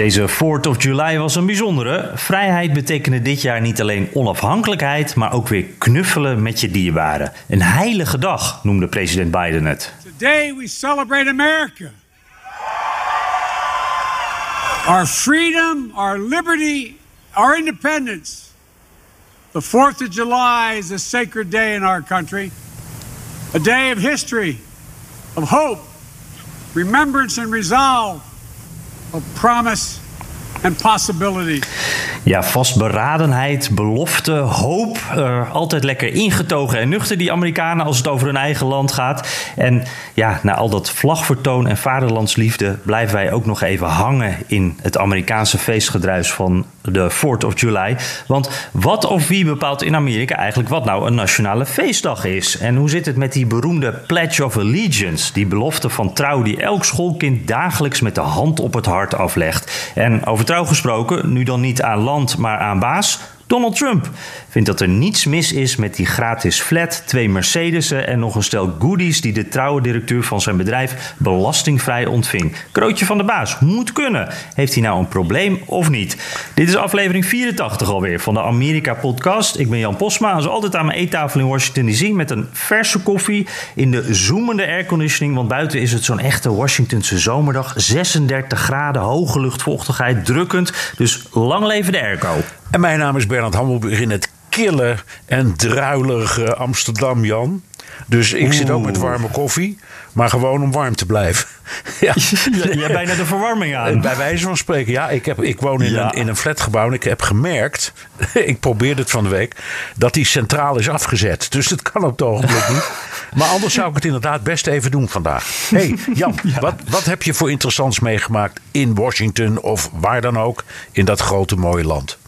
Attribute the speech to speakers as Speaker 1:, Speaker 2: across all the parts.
Speaker 1: Deze 4th of July was een bijzondere. Vrijheid betekende dit jaar niet alleen onafhankelijkheid, maar ook weer knuffelen met je dierbaren. Een heilige dag noemde president Biden het.
Speaker 2: Today we celebrate America. Our freedom, our liberty, our independence. The 4th of July is a sacred day in our country. A day of history, of hope, remembrance and resolve of promise and possibility.
Speaker 1: Ja, vastberadenheid, belofte, hoop. Altijd lekker ingetogen en nuchter, die Amerikanen, als het over hun eigen land gaat. En ja, na al dat vlagvertoon en vaderlandsliefde blijven wij ook nog even hangen in het Amerikaanse feestgedruis van de 4th of July. Want wat of wie bepaalt in Amerika eigenlijk wat nou een nationale feestdag is? En hoe zit het met die beroemde Pledge of Allegiance, die belofte van trouw die elk schoolkind dagelijks met de hand op het hart aflegt? En over trouw gesproken, nu dan niet aan land, maar aan baas. Donald Trump vindt dat er niets mis is met die gratis flat, twee Mercedes'en en nog een stel goodies die de trouwe directeur van zijn bedrijf belastingvrij ontving. Krootje van de baas, moet kunnen. Heeft hij nou een probleem of niet? Dit is aflevering 84 alweer van de Amerika Podcast. Ik ben Jan Posma, zoals altijd aan mijn eettafel in Washington DC met een verse koffie in de zoemende airconditioning, want buiten is het zo'n echte Washingtonse zomerdag. 36 graden, hoge luchtvochtigheid, drukkend. Dus lang leven de airco.
Speaker 3: En mijn naam is Bernard Hammelburg in het kille en druilige Amsterdam, Jan. Dus ik zit ook met warme koffie, maar gewoon om warm te blijven.
Speaker 1: ja. Jij ja, bijna de verwarming aan.
Speaker 3: Bij wijze van spreken, ja. Ik, heb, ik woon in, een, in een flatgebouw en ik heb gemerkt, ik probeerde het van de week, dat die centraal is afgezet. Dus het kan op het ogenblik niet. Maar anders zou ik het inderdaad best even doen vandaag. hey, Jan, wat, wat heb je voor interessants meegemaakt in Washington of waar dan ook in dat grote mooie land?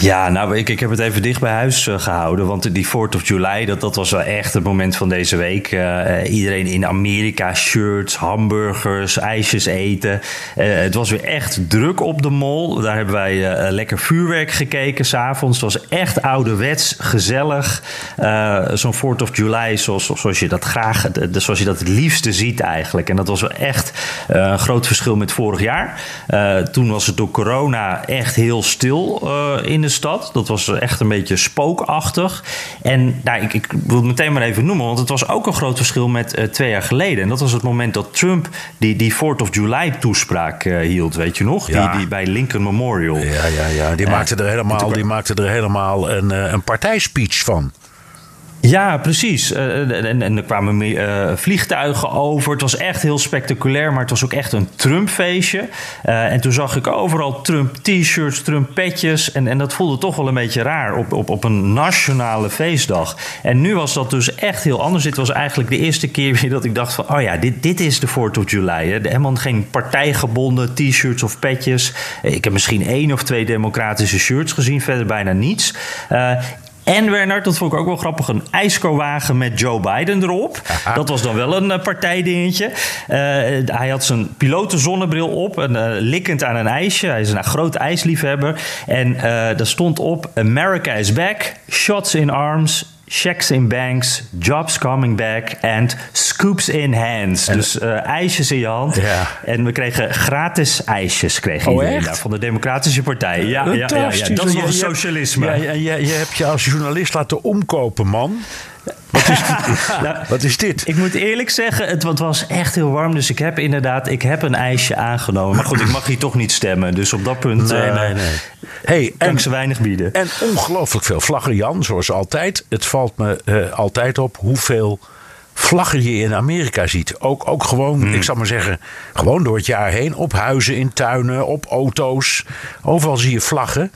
Speaker 1: Ja, nou, ik, ik heb het even dicht bij huis uh, gehouden. Want die 4th of July, dat, dat was wel echt het moment van deze week. Uh, iedereen in Amerika, shirts, hamburgers, ijsjes eten. Het was weer echt druk op de mall. Daar hebben wij lekker vuurwerk gekeken s'avonds. Het was echt ouderwets, gezellig. Zo'n 4th of July zoals, zoals je dat graag, zoals je dat het liefste ziet eigenlijk. En dat was wel echt een groot verschil met vorig jaar. toen was het door corona echt heel stil in stad. Dat was echt een beetje spookachtig. En nou, ik, ik wil het meteen maar even noemen, want het was ook een groot verschil met uh, twee jaar geleden. En dat was het moment dat Trump die, die 4th of July toespraak uh, hield, weet je nog?
Speaker 3: Ja.
Speaker 1: Die, die bij Lincoln Memorial.
Speaker 3: Ja, ja, ja. Die, maakte, er helemaal, die maakte er helemaal een, een partijspeech van.
Speaker 1: Ja, precies. Uh, en, en, er kwamen uh, vliegtuigen over. Het was echt heel spectaculair, maar het was ook echt een Trump-feestje. Uh, en toen zag ik overal Trump-t-shirts, Trump-petjes. En, en dat voelde toch wel een beetje raar op, op, op een nationale feestdag. En nu was dat dus echt heel anders. Dit was eigenlijk de eerste keer weer dat ik dacht van... oh ja, dit, dit is de 4th of July. Helemaal geen partijgebonden t-shirts of petjes. Ik heb misschien één of twee democratische shirts gezien, verder bijna niets. En Werner, dat vond ik ook wel grappig, een ijskowagen met Joe Biden erop. Aha. Dat was dan wel een uh, partijdingetje. Uh, hij had zijn pilotenzonnebril op, en, uh, likkend aan een ijsje. Hij is een groot ijsliefhebber. En daar stond op, America is back, shots in arms, checks in banks, jobs coming back and scoops in hands. En, dus uh, ijsjes in je hand.
Speaker 3: Ja.
Speaker 1: En we kregen gratis ijsjes kreeg
Speaker 3: oh,
Speaker 1: iedereen daar van de Democratische Partij. Ja, ja, ja, ja, dat is nog socialisme.
Speaker 3: Ja, ja, je, je hebt je als journalist laten omkopen, man. Wat is, dit? nou, Wat is dit?
Speaker 1: Ik moet eerlijk zeggen, het, het, was echt heel warm. Dus ik heb inderdaad ik heb een ijsje aangenomen. Maar goed, ik mag hier toch niet stemmen. Dus op dat punt
Speaker 3: nee, nee, nee. Hey,
Speaker 1: kan en, ik ze weinig bieden.
Speaker 3: En ongelooflijk veel vlaggen, Jan, zoals altijd. Het valt me uh, altijd op hoeveel vlaggen je in Amerika ziet. Ook, ook gewoon, hmm. ik zal maar zeggen, gewoon door het jaar heen. Op huizen, in tuinen, op auto's. Overal zie je vlaggen.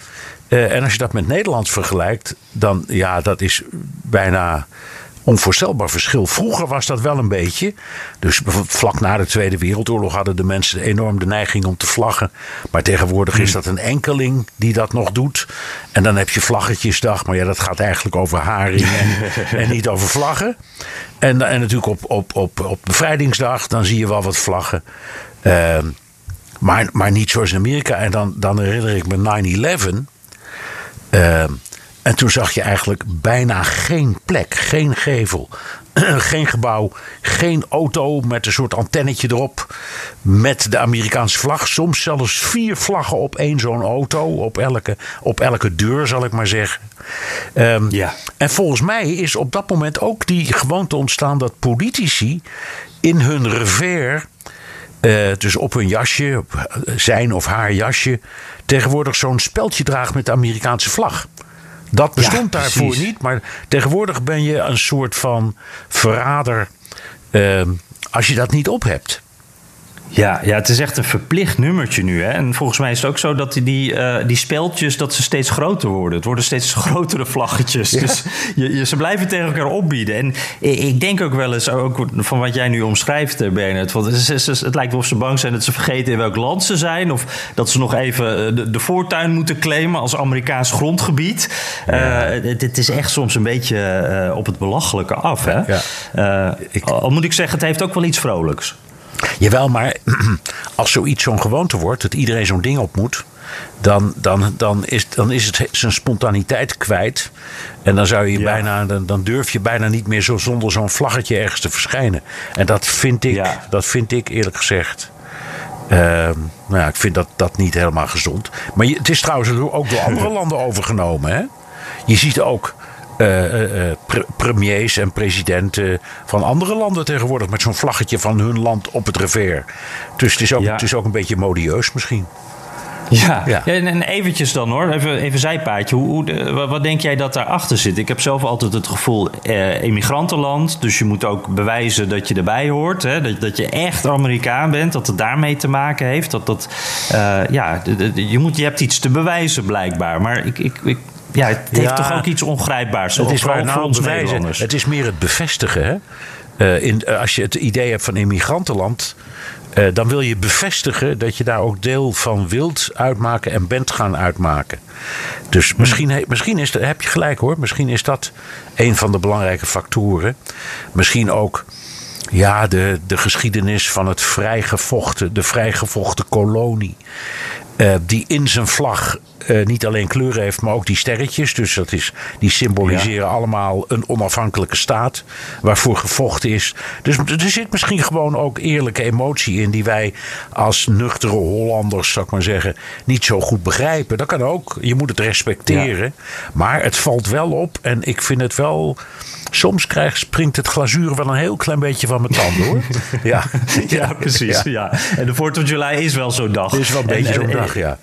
Speaker 3: Eh, en als je dat met Nederland vergelijkt, dan ja, dat is bijna onvoorstelbaar verschil. Vroeger was dat wel een beetje. Dus vlak na de Tweede Wereldoorlog hadden de mensen enorm de neiging om te vlaggen. Maar tegenwoordig is dat een enkeling die dat nog doet. En dan heb je vlaggetjesdag. Maar ja, dat gaat eigenlijk over haring en, en niet over vlaggen. En, en natuurlijk op, op, op, op bevrijdingsdag, dan zie je wel wat vlaggen. Ehm, maar, maar niet zoals in Amerika. En dan, dan herinner ik me 9-11. En toen zag je eigenlijk bijna geen plek, geen gevel, geen gebouw, geen auto met een soort antennetje erop. Met de Amerikaanse vlag. Soms zelfs vier vlaggen op één zo'n auto. Op elke, op elke deur, zal ik maar zeggen. Um, ja. En volgens mij is op dat moment ook die gewoonte ontstaan dat politici in hun revers. Uh, dus op hun jasje, zijn of haar jasje, tegenwoordig zo'n speldje draagt met de Amerikaanse vlag. Dat bestond daarvoor niet. Maar tegenwoordig ben je een soort van verrader uh, als je dat niet op hebt.
Speaker 1: Ja, ja, het is echt een verplicht nummertje nu. Hè? En volgens mij is het ook zo dat die, die, uh, die speltjes dat ze steeds groter worden. Het worden steeds grotere vlaggetjes. Dus je, je, ze blijven tegen elkaar opbieden. En ik denk ook wel eens, ook van wat jij nu omschrijft, eh, Bernard. Want het, het, het, lijkt wel of ze bang zijn dat ze vergeten in welk land ze zijn. Of dat ze nog even eh, de, de voortuin moeten claimen als Amerikaans grondgebied. Ja. Uh, het, is echt soms een beetje uh, op het belachelijke af. Hè? Ja. Ik... Al moet ik zeggen, het heeft ook wel iets vrolijks.
Speaker 3: Jawel, maar als zoiets zo'n gewoonte wordt, dat iedereen zo'n ding op moet, dan, dan, dan, is, dan is het zijn spontaniteit kwijt. En dan, zou je ja. bijna, dan, dan, durf je bijna niet meer zo zonder zo'n vlaggetje ergens te verschijnen. En dat vind ik, ja. dat vind ik eerlijk gezegd. Uh, nou ja, ik vind dat, dat niet helemaal gezond. Maar je, het is trouwens ook door andere landen overgenomen. Hè? Je ziet ook pre premiers en presidenten van andere landen tegenwoordig met zo'n vlaggetje van hun land op het revers. Dus het is ook, ja. het is ook een beetje modieus misschien.
Speaker 1: Ja, ja. ja en eventjes dan hoor, even, even zijpaadje. Hoe, wat denk jij dat daarachter zit? Ik heb zelf altijd het gevoel, eh, emigrantenland. Dus je moet ook bewijzen dat je erbij hoort. Hè? Dat, dat je echt Amerikaan bent, dat het daarmee te maken heeft. Dat, dat, uh, ja, je, moet, je hebt iets te bewijzen blijkbaar. Maar ik, ik, ik ja, het heeft ja, toch ook iets ongrijpbaars.
Speaker 3: Het is waar voor ons. Het is meer het bevestigen. Hè? Uh, in, uh, als je het idee hebt van immigrantenland. Uh, dan wil je bevestigen dat je daar ook deel van wilt uitmaken en bent gaan uitmaken. Dus misschien, misschien is dat, heb je gelijk hoor. Misschien is dat een van de belangrijke factoren. Misschien ook ja, de, de geschiedenis van het vrijgevochten, de vrijgevochten kolonie. Uh, die in zijn vlag uh, niet alleen kleuren heeft, maar ook die sterretjes. Dus dat is, die symboliseren ja. allemaal een onafhankelijke staat waarvoor gevochten is. Dus er zit misschien gewoon ook eerlijke emotie in die wij als nuchtere Hollanders, zou ik maar zeggen, niet zo goed begrijpen. Dat kan ook. Je moet het respecteren. Ja. Maar het valt wel op en ik vind het wel soms krijg, springt het glazuur wel een heel klein beetje van mijn tanden hoor.
Speaker 1: ja. ja, precies. Ja. En de 4th of July is wel zo'n dag.
Speaker 3: Het is wel een beetje zo'n dag, ja.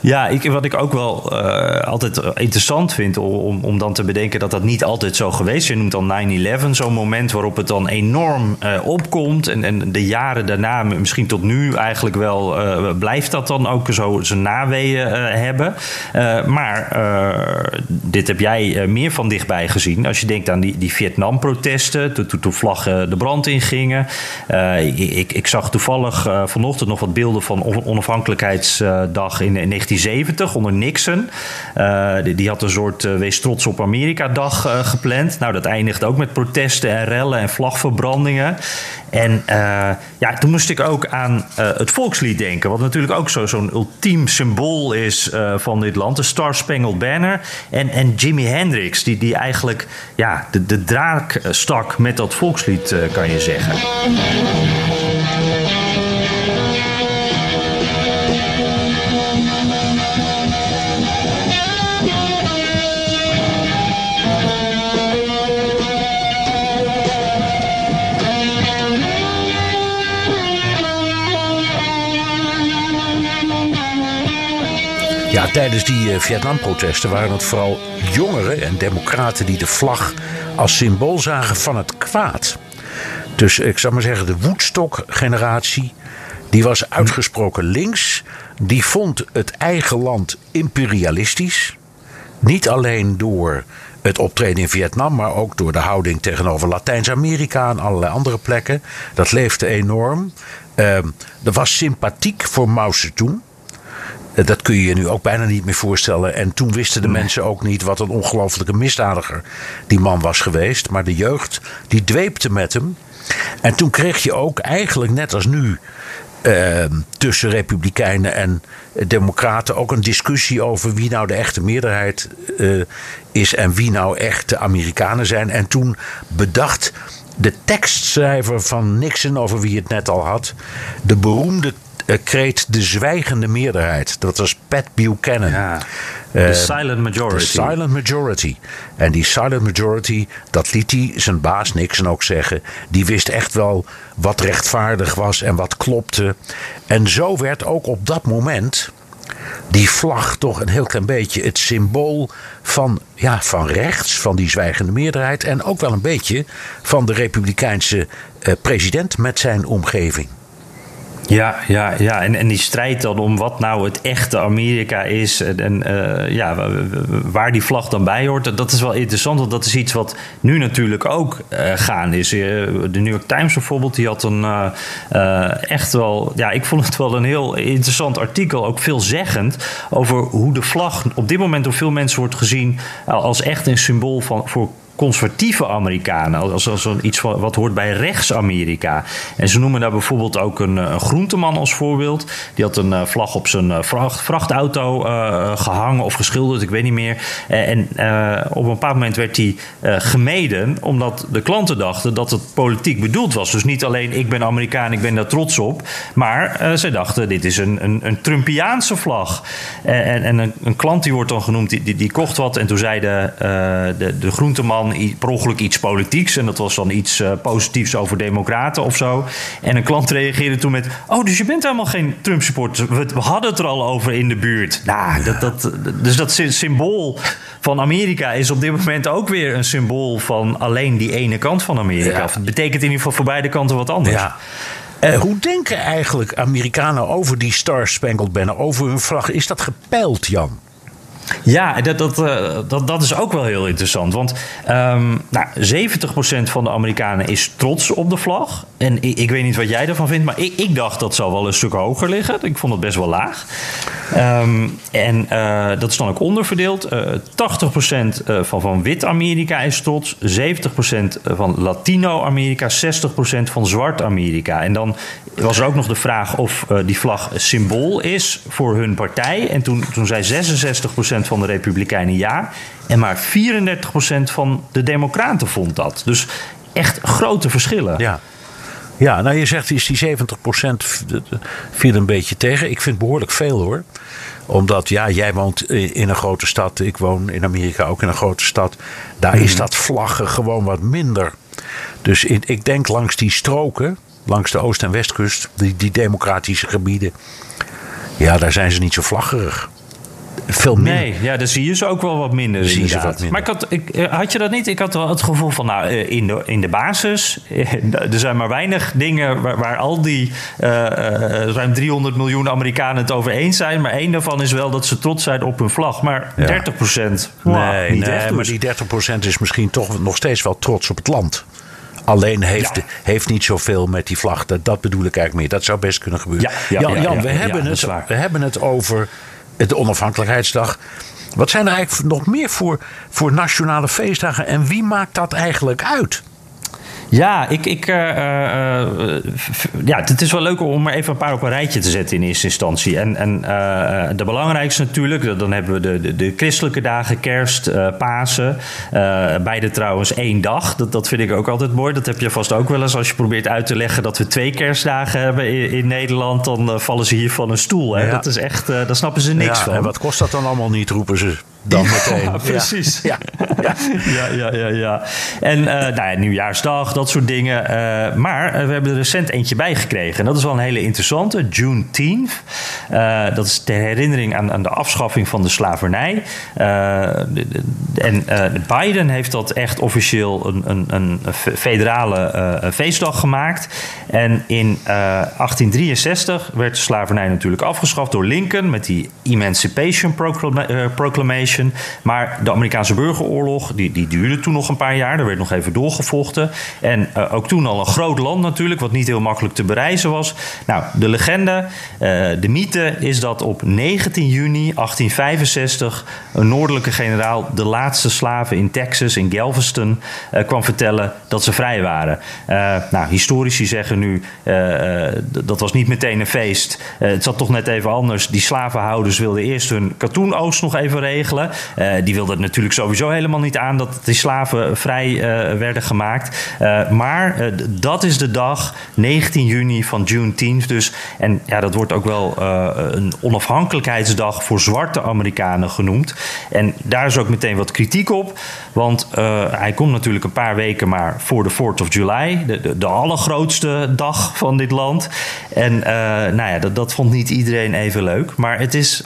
Speaker 1: Ja, ik, wat ik ook wel uh, altijd interessant vind om, om dan te bedenken dat dat niet altijd zo geweest is. Je noemt dan 9-11, zo'n moment waarop het dan enorm uh, opkomt. En, en de jaren daarna, misschien tot nu eigenlijk wel, uh, blijft dat dan ook zo zijn naweeën hebben. maar dit heb jij meer van dichtbij gezien. Als je denkt aan die, die Vietnam-protesten, toen, toen, vlaggen de brand ingingen. ik, ik zag toevallig vanochtend nog wat beelden van onafhankelijkheidsdag in, in 19 1970 onder Nixon. Uh, die, die, had een soort uh, Wees trots op Amerika-dag uh, gepland. Nou, dat eindigde ook met protesten en rellen en vlagverbrandingen. En ja, toen moest ik ook aan het volkslied denken. Wat natuurlijk ook zo'n zo ultiem symbool is van dit land. De Star Spangled Banner. En, en Jimi Hendrix, die, die eigenlijk ja, de, de draak stak met dat volkslied, kan je zeggen.
Speaker 3: Tijdens die uh, Vietnam-protesten waren het vooral jongeren en democraten die de vlag als symbool zagen van het kwaad. Dus ik zou maar zeggen, de Woodstock-generatie, die was uitgesproken links. Die vond het eigen land imperialistisch. niet alleen door het optreden in Vietnam, maar ook door de houding tegenover Latijns-Amerika en allerlei andere plekken. Dat leefde enorm. Uh, er was sympathiek voor Mao Zedong. Uh, dat kun je je nu ook bijna niet meer voorstellen. En toen wisten de mensen ook niet wat een ongelofelijke misdadiger die man was geweest. Maar de jeugd, die dweepte met hem. En toen kreeg je ook eigenlijk, net als nu, uh, tussen Republikeinen en Democraten ook een discussie over wie nou de echte meerderheid uh, is en wie nou echt de Amerikanen zijn. En toen bedacht de tekstschrijver van Nixon, over wie het net al had, de beroemde kreet de zwijgende meerderheid. Dat was Pat Buchanan.
Speaker 1: Ja. De uh, silent majority.
Speaker 3: De silent majority. En die silent majority, dat liet hij zijn baas Nixon ook zeggen. Die wist echt wel wat rechtvaardig was en wat klopte. En zo werd ook op dat moment die vlag toch een heel klein beetje het symbool van, ja, van rechts, van die zwijgende meerderheid. En ook wel een beetje van de Republikeinse uh, president met zijn omgeving.
Speaker 1: Ja, ja, ja. En, en die strijd dan om wat nou het echte Amerika is en, uh, ja, waar die vlag dan bij hoort, dat is wel interessant. Want dat is iets wat nu natuurlijk ook uh, gaande is. de New York Times bijvoorbeeld, die had een echt wel, ja, ik vond het wel een heel interessant artikel, ook veelzeggend over hoe de vlag op dit moment door veel mensen wordt gezien als echt een symbool van, voor conservatieve Amerikanen, als, als iets wat hoort bij rechts-Amerika. En ze noemen daar bijvoorbeeld ook een, een groenteman als voorbeeld. Die had een vlag op zijn vracht, vrachtauto gehangen of geschilderd, ik weet niet meer. En op een bepaald moment werd uh, gemeden, omdat de klanten dachten dat het politiek bedoeld was. Dus niet alleen ik ben Amerikaan, ik ben daar trots op. Maar ze dachten, dit is een, een, een Trumpiaanse vlag. En, en een, een, klant die wordt dan genoemd, die, die, die kocht wat. En toen zei de, de, de groenteman per ongeluk iets politieks. En dat was dan iets uh, positiefs over democraten of zo. En een klant reageerde toen met... Oh, dus je bent helemaal geen Trump-supporter. We, we, hadden het er al over in de buurt. Nou, dat, dat, dus dat symbool van Amerika is op dit moment ook weer een symbool... van alleen die ene kant van Amerika. Ja. Het betekent in ieder geval voor beide kanten wat anders.
Speaker 3: Ja. Uh, hoe denken eigenlijk Amerikanen over die Star Spangled Banner, over hun vlag? Is dat gepeild, Jan?
Speaker 1: Ja, dat, dat, dat, dat is ook wel heel interessant. Want um, nou, 70% van de Amerikanen is trots op de vlag. En ik, weet niet wat jij ervan vindt, maar ik, ik, dacht dat zou wel een stuk hoger liggen. Ik vond het best wel laag. Um, en uh, dat is dan ook onderverdeeld. Uh, 80% van, van wit-Amerika is trots. 70% van Latino-Amerika. 60% van zwart-Amerika. En dan was er ook nog de vraag of die vlag symbool is voor hun partij. En toen, toen zei 66% van de Republikeinen ja. En maar 34% van de Democraten vond dat. Dus echt grote verschillen.
Speaker 3: Ja. Ja, nou je zegt is die 70% viel een beetje tegen. Ik vind behoorlijk veel hoor. Omdat ja, jij woont in een grote stad. Ik woon in Amerika ook in een grote stad. Daar mm. is dat vlaggen gewoon wat minder. Dus ik, ik denk langs die stroken, langs de oost- en westkust, die, die democratische gebieden. Ja, daar zijn ze niet zo vlaggerig veel minder.
Speaker 1: Nee, ja, dan zie je ze ook wel wat minder.
Speaker 3: Zie je wat minder.
Speaker 1: Maar ik had, ik, eh, had je dat niet? Ik had wel het gevoel van, nou, eh, in de, in de basis, er zijn maar weinig dingen waar, waar al die uh, ruim 300 miljoen Amerikanen het over eens zijn. Maar één daarvan is wel dat ze trots zijn op hun vlag. Maar ja. 30 procent,
Speaker 3: nee, niet nee, echt, maar die 30 procent is misschien toch nog steeds wel trots op het land. Alleen heeft, ja. heeft niet zoveel met die vlag. Dat, dat bedoel ik eigenlijk meer. Dat zou best kunnen gebeuren.
Speaker 1: Ja,
Speaker 3: Jan, Jan we, hebben het, we hebben het over de onafhankelijkheidsdag. Wat zijn er eigenlijk nog meer voor, voor nationale feestdagen en wie maakt dat eigenlijk uit?
Speaker 1: Ja, ik, ik, uh, uh, ja, het is wel leuk om er even een paar op een rijtje te zetten in eerste instantie. En, en uh, de belangrijkste natuurlijk, dan hebben we de, de, de christelijke dagen, kerst, Pasen. beide trouwens één dag. Dat, dat vind ik ook altijd mooi. Dat heb je vast ook wel eens als je probeert uit te leggen dat we twee kerstdagen hebben in, in Nederland. Dan vallen ze hier van een stoel. Hè? Ja. Dat is echt, daar snappen ze niks
Speaker 3: ja,
Speaker 1: van.
Speaker 3: En wat kost dat dan allemaal niet, roepen ze dan meteen.
Speaker 1: Ja, precies. Ja, ja, ja, ja. ja, ja. En uh, nou ja, nieuwjaarsdag, dat soort dingen. Uh, maar uh, we hebben er recent eentje bij gekregen. En dat is wel een hele interessante. Juneteenth. dat is ter herinnering aan, aan de afschaffing van de slavernij. en Biden heeft dat echt officieel een, een, een federale feestdag gemaakt. En in 1863 werd de slavernij natuurlijk afgeschaft door Lincoln met die Emancipation Proclama Proclamation. Maar de Amerikaanse burgeroorlog, die, die duurde toen nog een paar jaar. Er werd nog even doorgevochten. En uh, ook toen al een groot land natuurlijk, wat niet heel makkelijk te bereizen was. Nou, de legende, de mythe is dat op 19 juni 1865 een noordelijke generaal de laatste slaven in Texas, in Galveston, kwam vertellen dat ze vrij waren. nou, historici zeggen nu dat was niet meteen een feest. het zat toch net even anders. Die slavenhouders wilden eerst hun katoenoogst nog even regelen. Uh, die wilden natuurlijk sowieso helemaal niet aan dat die slaven vrij uh, werden gemaakt. Uh, maar dat is de dag, 19 juni van Juneteenth dus. En ja, dat wordt ook wel een onafhankelijkheidsdag voor zwarte Amerikanen genoemd. En daar is ook meteen wat kritiek op. Want hij komt natuurlijk een paar weken maar voor de 4th of July. De, de, de allergrootste dag van dit land. En nou ja, dat, dat vond niet iedereen even leuk. Maar het is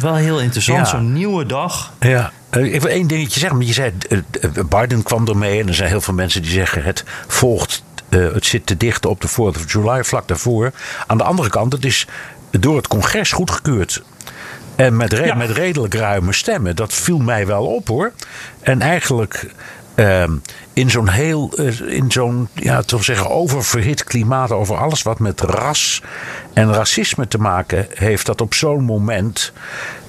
Speaker 1: wel heel interessant, zo'n nieuwe dag.
Speaker 3: Ja. Uh, even één dingetje zeggen. Je zei, uh, Biden kwam ermee en er zijn heel veel mensen die zeggen... het volgt, het zit te dicht op de 4th of July, vlak daarvoor. Aan de andere kant, het is door het congres goedgekeurd. En met, re ja. met redelijk ruime stemmen. Dat viel mij wel op hoor. En eigenlijk uh, in zo'n heel, in zo'n, ja, toch zeggen, oververhit klimaat over alles wat met ras en racisme te maken heeft, dat op zo'n moment.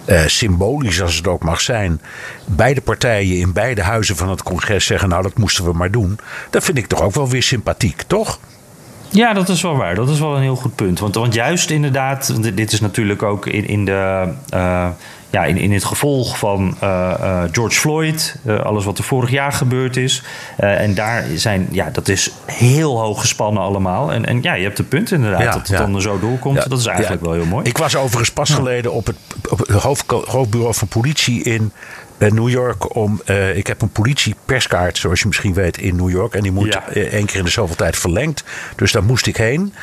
Speaker 3: Uh, symbolisch als het ook mag zijn, beide partijen in beide huizen van het congres zeggen: Nou, dat moesten we maar doen. Dat vind ik toch ook wel weer sympathiek, toch?
Speaker 1: Ja, dat is wel waar. Dat is wel een heel goed punt. Want, want juist inderdaad, dit is natuurlijk ook in, in de. Uh, ja, in, in het gevolg van uh, uh, George Floyd, uh, alles wat er vorig jaar gebeurd is. en daar zijn, ja, dat is heel hoog gespannen allemaal. En, en ja, je hebt de punt inderdaad ja, dat het dan zo doorkomt. Dat is eigenlijk wel heel mooi.
Speaker 3: Ik was overigens pas geleden op het, op het hoofd, hoofdbureau van politie in New York om. Uh, ik heb een politieperskaart, zoals je misschien weet, in New York. En die moet ja. één keer in de zoveel tijd verlengd. Dus daar moest ik heen.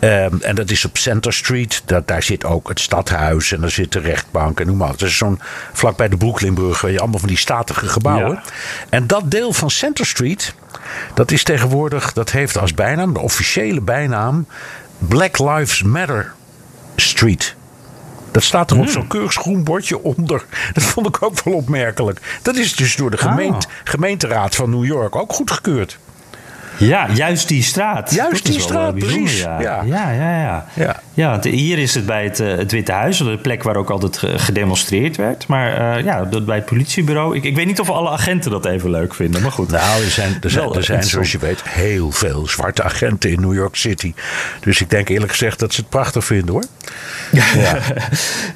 Speaker 3: Um, en dat is op Center Street. Dat, daar zit ook het stadhuis en daar zit de rechtbank en noem maar. Het is zo'n vlakbij de Brooklynbrug. Waar je allemaal van die statige gebouwen. Ja. En dat deel van Center Street. Dat is tegenwoordig. Dat heeft als bijnaam, de officiële bijnaam. Black Lives Matter Street. Dat staat er op mm. zo'n keurig groen bordje onder. Dat vond ik ook wel opmerkelijk. Dat is dus door de gemeente, ah. gemeenteraad van New York ook goedgekeurd.
Speaker 1: Ja, juist die straat.
Speaker 3: Juist die straat, precies.
Speaker 1: Ja. Ja. Ja, ja, ja. ja. ja want hier is het bij het, uh, het Witte Huis, de plek waar ook altijd gedemonstreerd werd. Maar uh, ja, bij het politiebureau. Ik, ik weet niet of alle agenten dat even leuk vinden, maar goed.
Speaker 3: Nou, er zijn, er zijn, er zijn zoals je weet, heel veel zwarte agenten in New York City. Dus ik denk eerlijk gezegd dat ze het prachtig vinden hoor.
Speaker 1: Ja.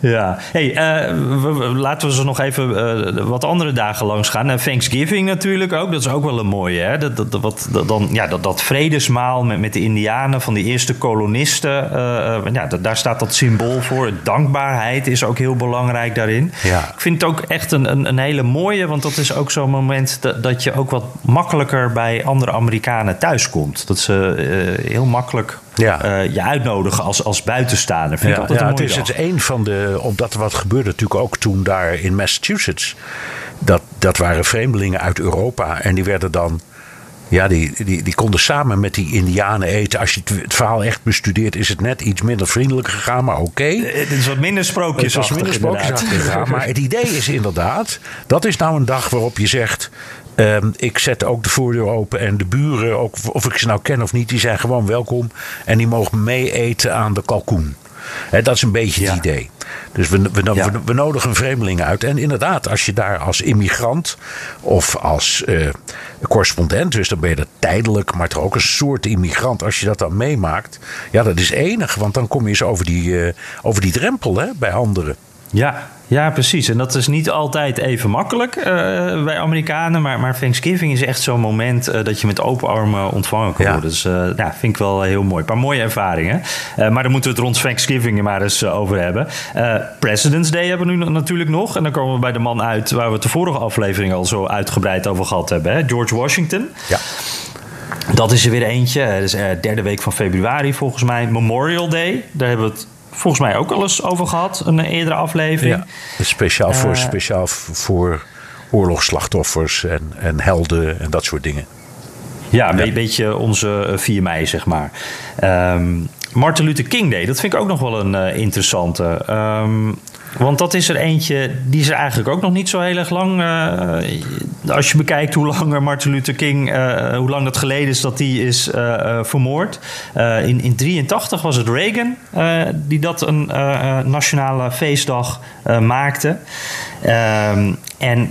Speaker 1: ja. Hey, uh, we, laten we ze nog even wat andere dagen langs gaan. Thanksgiving natuurlijk ook. Dat is ook wel een mooie. Hè? Dat, dat, wat, dat, dan ja, dat, dat vredesmaal met, met de Indianen van die eerste kolonisten. Uh, ja, daar staat dat symbool voor. Dankbaarheid is ook heel belangrijk daarin.
Speaker 3: Ja.
Speaker 1: Ik vind het ook echt een, een, een hele mooie, want dat is ook zo'n moment dat, dat je ook wat makkelijker bij andere Amerikanen thuiskomt. Dat ze uh, heel makkelijk ja. Uh, je uitnodigen als, als buitenstaander. Vind ja, ik altijd
Speaker 3: ja, het is
Speaker 1: dag.
Speaker 3: het een van de. Omdat wat gebeurde natuurlijk ook toen daar in Massachusetts. Dat, dat waren vreemdelingen uit Europa. En die werden dan ja, die, die, die konden samen met die Indianen eten. Als je het, het verhaal echt bestudeert, is het net iets minder vriendelijk gegaan, maar oké. Okay.
Speaker 1: Het is wat minder sprookjes.
Speaker 3: Het is minder sprookjes gegaan. Maar het idee is inderdaad, dat is nou een dag waarop je zegt. Um, ik zet ook de voordeur open en de buren, ook, of ik ze nou ken of niet, die zijn gewoon welkom. En die mogen mee eten aan de kalkoen. He, dat is een beetje het ja. idee. Dus we, we, ja. we, we, nodigen een vreemdeling uit. En inderdaad, als je daar als immigrant of als uh, correspondent, dus dan ben je dat tijdelijk, maar toch ook een soort immigrant, als je dat dan meemaakt, ja, dat is enig. Want dan kom je eens over die, uh, over die drempel hè, bij anderen.
Speaker 1: Ja, ja, precies. En dat is niet altijd even makkelijk uh, bij Amerikanen. Maar, maar Thanksgiving is echt zo'n moment uh, dat je met open armen ontvangen kan worden. Dus uh, ja, vind ik wel heel mooi. Een paar mooie ervaringen. maar daar moeten we het rond Thanksgiving maar eens over hebben. President's Day hebben we nu natuurlijk nog. En dan komen we bij de man uit waar we het de vorige aflevering al zo uitgebreid over gehad hebben. Hè? George Washington.
Speaker 3: Ja.
Speaker 1: Dat is er weer eentje. Dat is de derde week van februari volgens mij. Memorial Day. Daar hebben we het volgens mij ook al eens over gehad, een eerdere aflevering.
Speaker 3: Ja, speciaal, voor, uh, speciaal voor oorlogsslachtoffers en, en helden en dat soort dingen.
Speaker 1: Ja, een ja. beetje onze 4 mei, zeg maar. Um, Martin Luther King Day, dat vind ik ook nog wel een uh, interessante. Um, Want dat is er eentje, die is er eigenlijk ook nog niet zo heel erg lang. Uh, als je bekijkt hoe lang Martin Luther King, uh, hoe lang dat geleden is dat die is uh, vermoord. in, in 83 was het Reagan die dat een nationale feestdag maakte. Ehm, en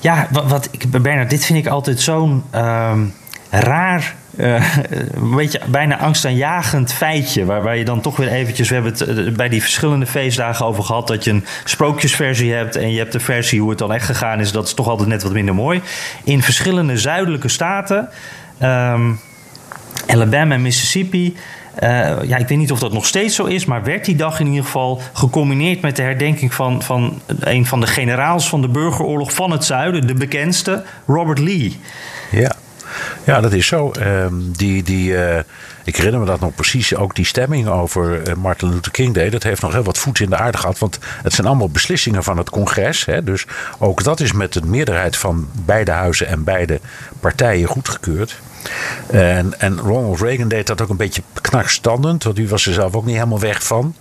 Speaker 1: ja, wat, wat ik, Bernard, dit vind ik altijd zo'n um, raar uh, een beetje bijna angstaanjagend feitje. Waar, waar je dan toch weer eventjes. We hebben het eh, bij die verschillende feestdagen over gehad. Dat je een sprookjesversie hebt. En je hebt de versie hoe het dan echt gegaan is. Dat is toch altijd net wat minder mooi. In verschillende zuidelijke staten. Um, Alabama en Mississippi. Uh, ja, ik weet niet of dat nog steeds zo is, maar werd die dag in ieder geval gecombineerd met de herdenking van, van een van de generaals van de burgeroorlog van het zuiden, de bekendste, Robert Lee.
Speaker 3: Ja. Ja, dat is zo. Ehm, die, die, uh, ik herinner me dat nog precies. Ook die stemming over uh, Martin Luther King Day. Dat heeft nog heel wat voet in de aarde gehad. Want het zijn allemaal beslissingen van het congres. Hè, dus ook dat is met de meerderheid van beide huizen en beide partijen goedgekeurd. En, en Ronald Reagan deed dat ook een beetje knakstandend. Want die was er zelf ook niet helemaal weg van.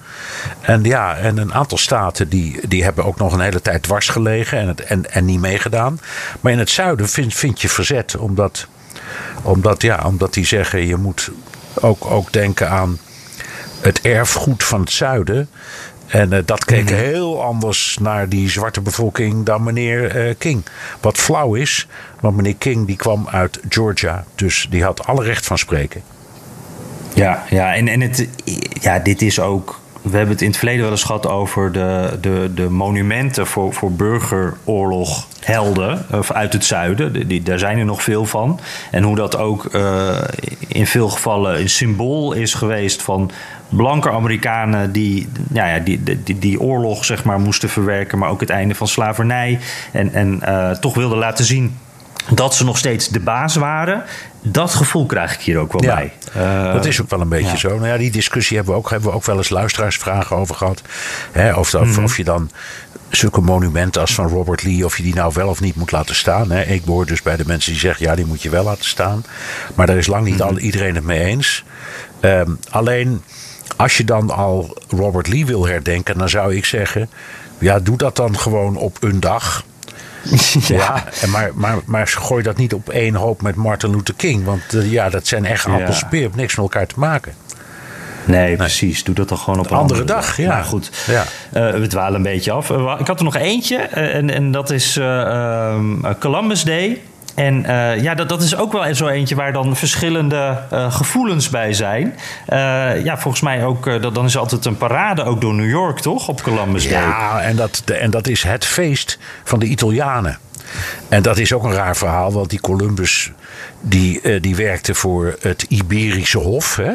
Speaker 3: En ja, en een aantal staten die, die hebben ook nog een hele tijd dwars gelegen en, het, en, en niet meegedaan. Maar in het zuiden vind, vind je verzet. Omdat omdat, ja, omdat die zeggen, je moet ook, ook denken aan het erfgoed van het zuiden. En uh, dat keek mhm. heel anders naar die zwarte bevolking dan meneer uh, King. Wat flauw is, want meneer King die kwam uit Georgia. Dus die had alle recht van spreken.
Speaker 1: Ja, ja en, en het, ja, dit is ook we hebben het in het verleden wel eens gehad over de, de, de monumenten voor, voor burgeroorloghelden uit het zuiden. Die, daar zijn er nog veel van. En hoe dat ook uh, in veel gevallen een symbool is geweest van blanke Amerikanen die, ja, ja, die, die, die oorlog zeg maar, moesten verwerken, maar ook het einde van slavernij. En, en uh, toch wilden laten zien dat ze nog steeds de baas waren. Dat gevoel krijg ik hier ook wel bij.
Speaker 3: Uh, dat is ook wel een beetje zo. Nou ja, die discussie hebben we ook, hebben we ook wel eens luisteraarsvragen over gehad. Hè, of, of, mhm. of, je dan zulke monumenten als van Robert Lee, of je die nou wel of niet moet laten staan. Hè. Ik behoor dus bij de mensen die zeggen, ja, die moet je wel laten staan. Maar daar is lang niet mm al, iedereen het mee eens. Um, alleen, als je dan al Robert Lee wil herdenken, dan zou ik zeggen, ja, doe dat dan gewoon op een dag ja, en maar, maar, maar gooi dat niet op één hoop met Martin Luther King. Want uh, ja, dat zijn echt appels ja. niks met elkaar te maken.
Speaker 1: Nee, precies. Doe dat dan gewoon op een andere, andere dag. dag.
Speaker 3: Ja.
Speaker 1: Maar goed, ja. Uh, we dwalen een beetje af. Uh, ik had er nog eentje. en, en dat is um, Columbus Day. En uh, ja, dat, dat is ook wel zo eentje waar dan verschillende uh, gevoelens bij zijn. Uh, ja, volgens mij ook, dat, dan is altijd een parade ook door New York, toch? Op Columbus Day.
Speaker 3: Ja, en dat, en dat is het feest van de Italianen. En dat is ook een raar verhaal, want die Columbus die, die werkte voor het Iberische Hof. Hè?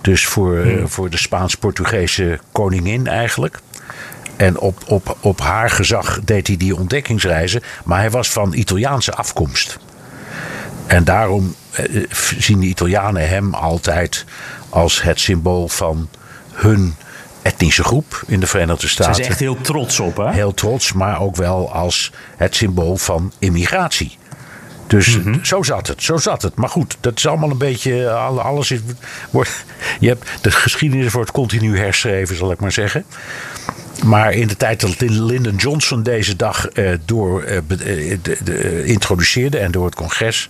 Speaker 3: Dus voor, hmm. voor de Spaans-Portugese koningin eigenlijk. En op, op, op haar gezag deed hij die ontdekkingsreizen. Maar hij was van Italiaanse afkomst. En daarom eh, zien de Italianen hem altijd als het symbool van hun etnische groep in de Verenigde Staten. Ze
Speaker 1: is echt heel trots op, hè?
Speaker 3: Heel trots, maar ook wel als het symbool van immigratie. Dus mhm. zo zat het, zo zat het. Maar goed, dat is allemaal een beetje. Alles is, wordt, je hebt, de geschiedenis wordt continu herschreven, zal ik maar zeggen. Maar in de tijd dat Lyndon Johnson deze dag uh, door uh, de, de, introduceerde en door het congres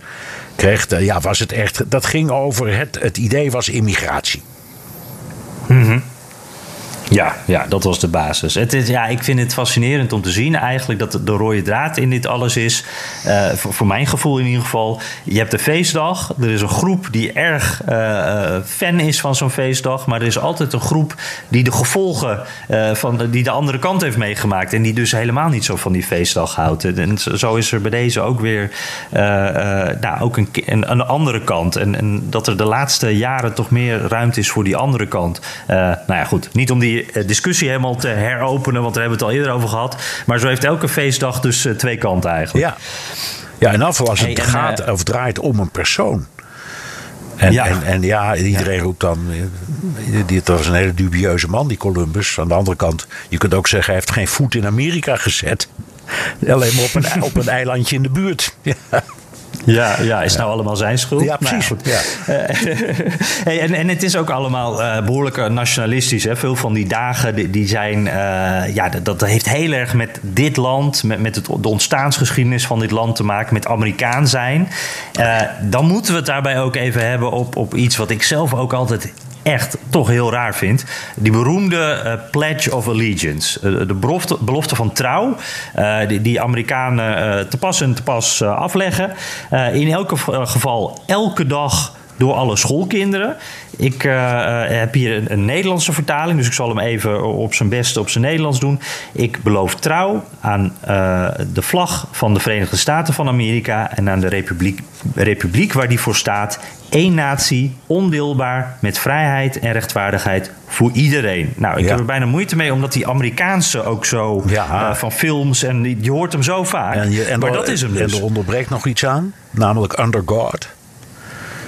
Speaker 3: kreeg, ja, was het echt. Dat ging over het, het idee was immigratie.
Speaker 1: Mm ja, ja, dat was de basis. Het is, ja, ik vind het fascinerend om te zien eigenlijk dat de rode draad in dit alles is. Uh, voor, mijn gevoel in ieder geval. Je hebt de feestdag. Er is een groep die erg uh, fan is van zo'n feestdag. Maar er is altijd een groep die de gevolgen van die de andere kant heeft meegemaakt. En die dus helemaal niet zo van die feestdag houdt. En zo is er bij deze ook weer nou, ook een, een, een, andere kant. En, en dat er de laatste jaren toch meer ruimte is voor die andere kant. nou ja, goed. Niet om die eh, discussie helemaal te heropenen, want daar hebben we het al eerder over gehad. Maar zo heeft elke feestdag dus eh, twee kanten eigenlijk.
Speaker 3: Ja, ja en afval als het gaat eh, of draait om een persoon. En ja, en, en ja iedereen roept dan. Dit was een hele dubieuze man, die Columbus. Aan de andere kant, je kunt ook zeggen, hij heeft geen voet in Amerika gezet. Alleen maar op een, op een eilandje in de buurt. Ja.
Speaker 1: Ja, ja, is nou allemaal zijn schuld?
Speaker 3: Ja, precies.
Speaker 1: Nou,
Speaker 3: ja.
Speaker 1: hey, en, en het is ook allemaal uh, behoorlijk nationalistisch. Hè? Veel van die dagen die, die zijn. Uh, ja, dat, dat, heeft heel erg met dit land, met, met het, de ontstaansgeschiedenis van dit land te maken, met Amerikaan zijn. Uh, dan moeten we het daarbij ook even hebben op, op iets wat ik zelf ook altijd echt toch heel raar vind. Die beroemde uh, Pledge of Allegiance. Uh, de belofte, van trouw. Uh, die, die Amerikanen te pas en te pas afleggen. in elk geval elke dag door alle schoolkinderen. Ik uh, heb hier een, een, Nederlandse vertaling, dus ik zal hem even op zijn beste op zijn Nederlands doen. Ik beloof trouw aan uh, de vlag van de Verenigde Staten van Amerika en aan de republiek, republiek waar die voor staat. Eén natie, ondeelbaar, met vrijheid en rechtvaardigheid voor iedereen. Nou, ik
Speaker 3: Ja.
Speaker 1: heb er bijna moeite mee, omdat die Amerikaanse ook zo
Speaker 3: Ja.
Speaker 1: uh, van films en je hoort hem zo vaak.
Speaker 3: En, je, en
Speaker 1: maar dat is hem
Speaker 3: En
Speaker 1: dus.
Speaker 3: er onderbreekt nog iets aan, namelijk Under God.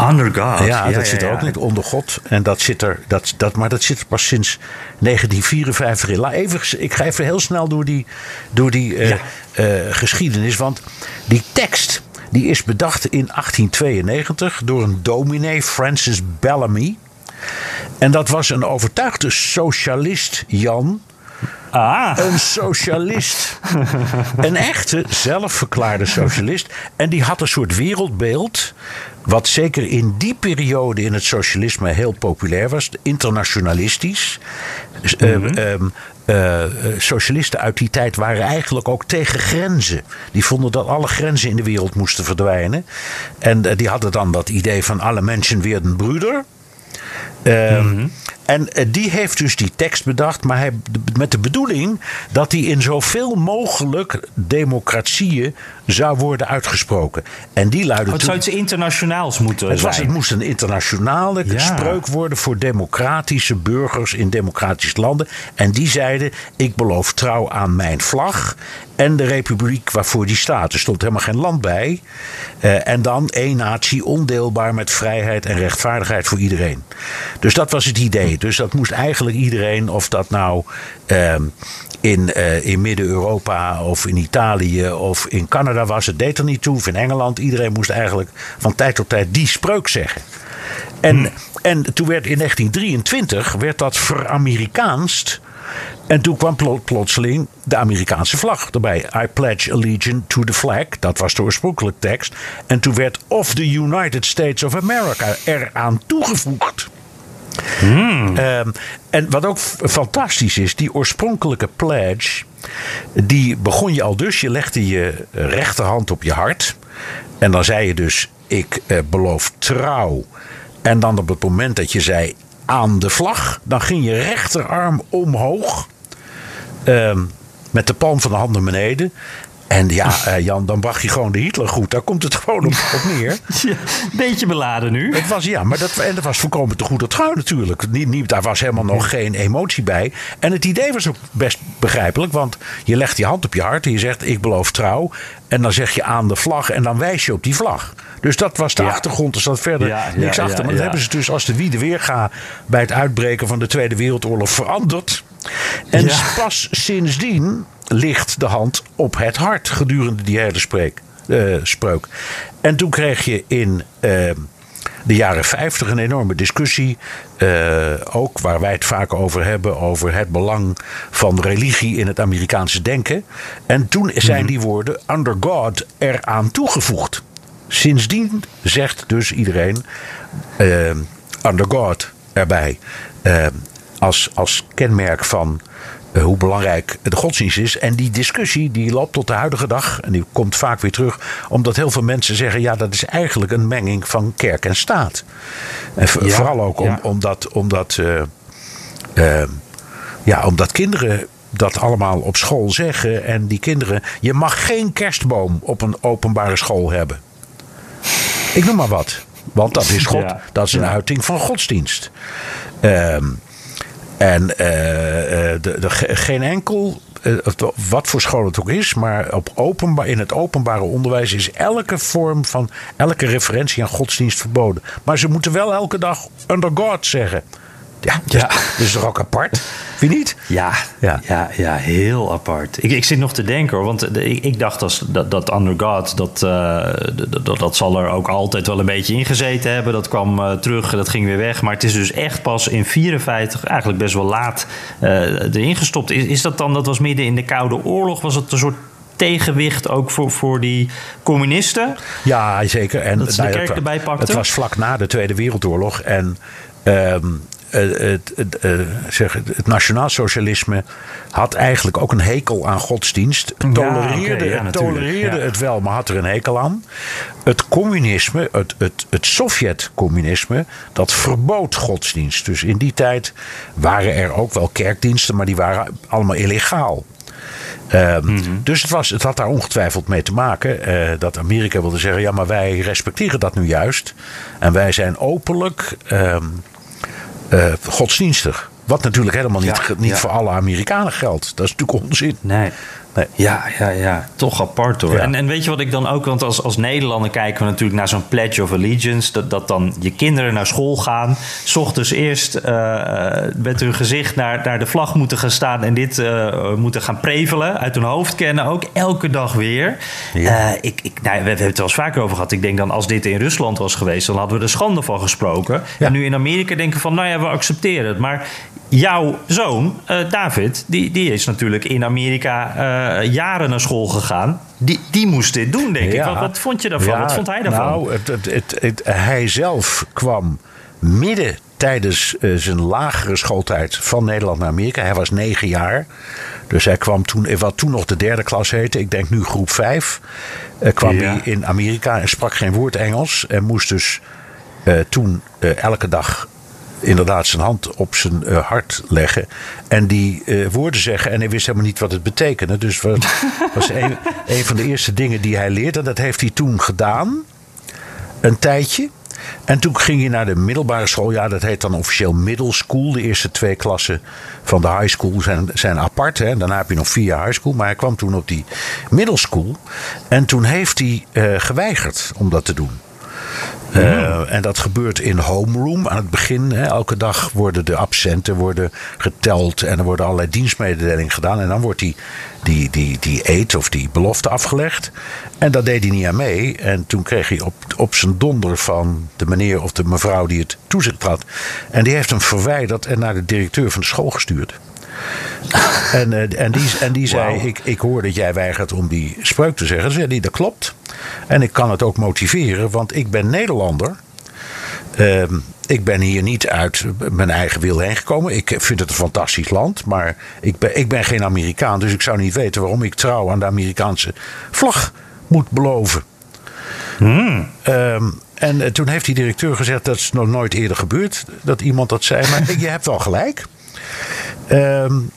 Speaker 1: Under God.
Speaker 3: ja, dat zit er ook niet onder God. En dat zit er, dat, dat, maar dat zit er pas sinds 1954 in. Laat even, ik ga even heel snel door die, door die eh, eh, geschiedenis. Want die tekst die is bedacht in 1892 door een dominee, Francis Bellamy. En dat was een overtuigde socialist, Jan.
Speaker 1: Ah,
Speaker 3: Een socialist. een echte, zelfverklaarde socialist. En die had een soort wereldbeeld. Wat zeker in die periode in het socialisme heel populair was. Internationalistisch. Dus, eh, ehm, eh, eh, socialisten uit die tijd waren eigenlijk ook tegen grenzen. Die vonden dat alle grenzen in de wereld moesten verdwijnen. En eh, die hadden dan dat idee van alle mensen werden broeder. Ehm, En eh, die heeft dus die tekst bedacht, maar hij, met de bedoeling dat die in zoveel mogelijk democratieën zou worden uitgesproken. En die luidde
Speaker 1: het
Speaker 3: toen-
Speaker 1: zou iets internationaals moeten
Speaker 3: het, was,
Speaker 1: zijn.
Speaker 3: het moest een internationale
Speaker 1: Ja.
Speaker 3: spreuk worden voor democratische burgers in democratische landen. En die zeiden: Ik beloof trouw aan mijn vlag en de republiek waarvoor die staat. Er stond helemaal geen land bij. Eh, en dan één natie, ondeelbaar met vrijheid en rechtvaardigheid voor iedereen. Dus dat was het idee. Dus dat moest eigenlijk iedereen, of dat nou ehm, in, eh, in Midden-Europa of in Italië of in Canada was, het deed er niet toe. Of in Engeland. Iedereen moest eigenlijk van tijd tot tijd die spreuk zeggen. En, en toen werd in 1923 werd dat veramerikaanst. En toen kwam plo- plotseling de Amerikaanse vlag erbij. I pledge allegiance to the flag. Dat was de oorspronkelijke tekst. En toen werd of the United States of America eraan toegevoegd. Ehm, en wat ook fantastisch is, die oorspronkelijke pledge, die begon je al dus. Je legde je rechterhand op je hart. En dan zei je dus, ik eh, beloof trouw. En dan op het moment dat je zei aan de vlag, dan ging je rechterarm omhoog. Ehm, met de palm van de hand naar beneden. En ja, eh, Jan, dan bracht je gewoon de Hitler goed. Daar komt het gewoon op, op neer.
Speaker 1: Beetje beladen nu.
Speaker 3: Het was, ja, maar dat, en dat was voorkomen te goede trouw natuurlijk. Niet, niet, daar was helemaal nog geen emotie bij. En het idee was ook best begrijpelijk. Want je legt je hand op je hart en je zegt ik beloof trouw. En dan zeg je aan de vlag en dan wijs je op die vlag. Dus dat was de
Speaker 1: Ja.
Speaker 3: achtergrond. Er zat verder
Speaker 1: Ja, ja,
Speaker 3: niks achter. maar dat hebben ze dus als de Wiede Weerga bij het uitbreken van de Tweede Wereldoorlog veranderd. En pas sindsdien ligt de hand op het hart gedurende die hele spreek, eh, spreuk. En toen kreeg je in eh, de jaren 50 een enorme discussie. eh, ook waar wij het vaak over hebben. Over het belang van religie in het Amerikaanse denken. En toen zijn die woorden under God eraan toegevoegd. Sindsdien zegt dus iedereen eh, under God erbij. eh, als, als kenmerk van hoe belangrijk de godsdienst is. En die discussie die loopt tot de huidige dag. En die komt vaak weer terug. Omdat heel veel mensen zeggen... ja, dat is eigenlijk een menging van kerk en staat. En
Speaker 1: Ja,
Speaker 3: vooral ook om,
Speaker 1: ja.
Speaker 3: omdat... omdat eh, eh, ja, omdat kinderen dat allemaal op school zeggen. En die kinderen... Je mag geen kerstboom op een openbare school hebben. Ik noem maar wat. Want dat is God.
Speaker 1: Ja,
Speaker 3: Dat is een uiting van godsdienst. Ehm, en eh, eh, de, de, ge- geen enkel, eh, wat voor school het ook is, maar op openbaar, in het openbare onderwijs is elke vorm van, elke referentie aan godsdienst verboden. Maar ze moeten wel elke dag under God zeggen. Ja, dat, ja. ook apart? Je niet?
Speaker 1: Ja, ja. ja, ja heel apart. Ik, ik zit nog te denken hoor, want ik, ik dacht als, dat, dat Under God, dat, uh, dat, dat zal er ook altijd wel een beetje ingezeten hebben. Dat kwam uh, terug, dat ging weer weg. Maar het is dus echt pas in 54, eigenlijk best wel laat, uh, erin gestopt. Is, is dat dan, dat was midden in de Koude Oorlog, was het een soort tegenwicht ook voor, voor die communisten?
Speaker 3: Ja, zeker. En
Speaker 1: dat ze de kerk erbij pakten?
Speaker 3: Het was vlak na de Tweede Wereldoorlog en... Um, het, het, zeg, het nationaalsocialisme had eigenlijk ook een hekel aan godsdienst. Tolereerde, ja, okay, ja, tolereerde ja. het wel, maar had er een hekel aan. Het communisme, het, het, het Sovjet-communisme, dat verbood godsdienst. Dus in die tijd waren er ook wel kerkdiensten, maar die waren allemaal illegaal. Um, mm-hmm. Dus het, was, het had daar ongetwijfeld mee te maken uh, dat Amerika wilde zeggen: ja, maar wij respecteren dat nu juist. En wij zijn openlijk um, uh, godsdienstig. Wat natuurlijk helemaal niet, ja, niet ja. voor alle Amerikanen geldt. Dat is natuurlijk onzin.
Speaker 1: Nee. Nee. Ja, ja, ja, toch apart hoor. Ja. En, en weet je wat ik dan ook, want als, als Nederlander kijken we natuurlijk naar zo'n Pledge of Allegiance, dat, dat dan je kinderen naar school gaan, s ochtends eerst uh, met hun gezicht naar, naar de vlag moeten gaan staan en dit uh, moeten gaan prevelen, uit hun hoofd kennen, ook elke dag weer. Ja. Uh, ik, ik, nou, we, we hebben het wel eens vaker over gehad. Ik denk dan als dit in Rusland was geweest, dan hadden we er schande van gesproken. Ja. En nu in Amerika denken van, nou ja, we accepteren het. Maar jouw zoon, David, die, die is natuurlijk in Amerika jaren naar school gegaan. Die, die moest dit doen, denk ja. ik. Wat, wat, vond je daarvan? Ja, wat vond hij daarvan?
Speaker 3: Nou, het, het, het, hij zelf kwam midden tijdens uh, zijn lagere schooltijd van Nederland naar Amerika. Hij was negen jaar. Dus hij kwam toen, wat toen nog de derde klas heette, ik denk nu groep vijf, uh, kwam ja. hij in Amerika en sprak geen woord Engels. En moest dus uh, toen elke dag inderdaad zijn hand op zijn uh, hart leggen. En die uh, woorden zeggen. En hij wist helemaal niet wat het betekende. Dus dat was een, een van de eerste dingen die hij leerde. En dat heeft hij toen gedaan. Een tijdje. En toen ging hij naar de middelbare school. Ja, dat heet dan officieel middle school. De eerste twee klassen van de high school zijn, zijn apart. Hè. Daarna heb je nog vier jaar high school. Maar hij kwam toen op die middle school. En toen heeft hij uh, geweigerd om dat te doen. Uh, en dat gebeurt in homeroom aan het begin. Hè. Elke dag worden de absenten worden geteld en er worden allerlei dienstmededelingen gedaan. En dan wordt die, die, die, die eet of die belofte afgelegd. En daar deed hij niet aan mee. En toen kreeg hij op, op zijn donder van de meneer of de mevrouw die het toezicht had. En die heeft hem verwijderd en naar de directeur van de school gestuurd. En, uh, en, die, en die zei: wow. ik, ik hoor dat jij weigert om die spreuk te zeggen. Zei die, dat klopt. En ik kan het ook motiveren, want ik ben Nederlander. Uh, ik ben hier niet uit mijn eigen wil heen gekomen. Ik vind het een fantastisch land, maar ik ben, ik ben geen Amerikaan. Dus ik zou niet weten waarom ik trouw aan de Amerikaanse vlag moet beloven.
Speaker 1: Hmm.
Speaker 3: Um, en uh, toen heeft die directeur gezegd: dat is nog nooit eerder gebeurd dat iemand dat zei. Maar je hebt wel gelijk. Um,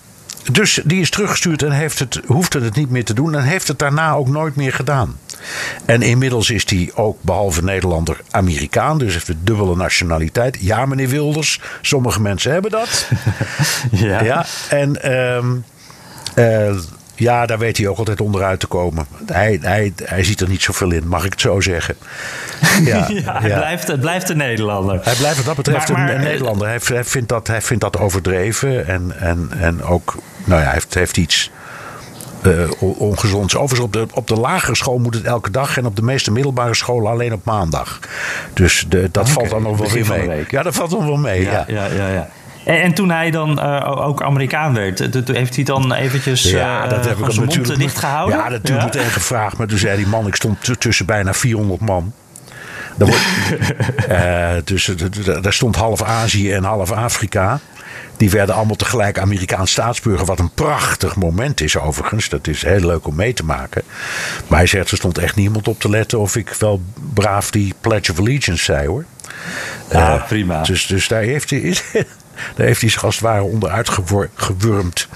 Speaker 3: dus die is teruggestuurd en heeft het, hoefde het niet meer te doen. En heeft het daarna ook nooit meer gedaan. En inmiddels is hij ook, behalve Nederlander, Amerikaan. Dus heeft een dubbele nationaliteit. Ja, meneer Wilders, sommige mensen hebben dat.
Speaker 1: ja.
Speaker 3: ja. En um, uh, ja, daar weet hij ook altijd onderuit te komen. Hij, hij, hij ziet er niet zoveel in, mag ik het zo zeggen.
Speaker 1: Ja, ja, hij, ja. Blijft, het blijft een Nederlander.
Speaker 3: Hij blijft wat dat betreft maar, maar, een, een, Nederlander. Hij, hij, vindt dat, hij vindt dat overdreven. En, en, en ook, nou ja, hij heeft, heeft iets uh, ongezonds. Overigens, op de, op de lagere school moet het elke dag. En op de meeste middelbare scholen alleen op maandag. Dus de, dat okay, valt dan nog wel weer mee. Ja, dat valt dan wel mee.
Speaker 1: Ja, ja, ja. ja. En, en, toen hij dan uh, ook Amerikaan werd, heeft hij dan eventjes ja, uh, dat heb ik zijn mond dicht gehouden?
Speaker 3: Ja, dat heb ik meteen gevraagd. Maar toen zei die man, ik stond tussen bijna 400 man. Daar, wordt, uh, dus, daar stond half Azië en half Afrika. Die werden allemaal tegelijk Amerikaans staatsburger. Wat een prachtig moment is overigens. Dat is heel leuk om mee te maken. Maar hij zegt, er stond echt niemand op te letten of ik wel braaf die Pledge of Allegiance zei hoor.
Speaker 1: Ja, uh, prima.
Speaker 3: Dus, dus daar heeft hij... Daar heeft hij zich als het ware onderuit gewurmd.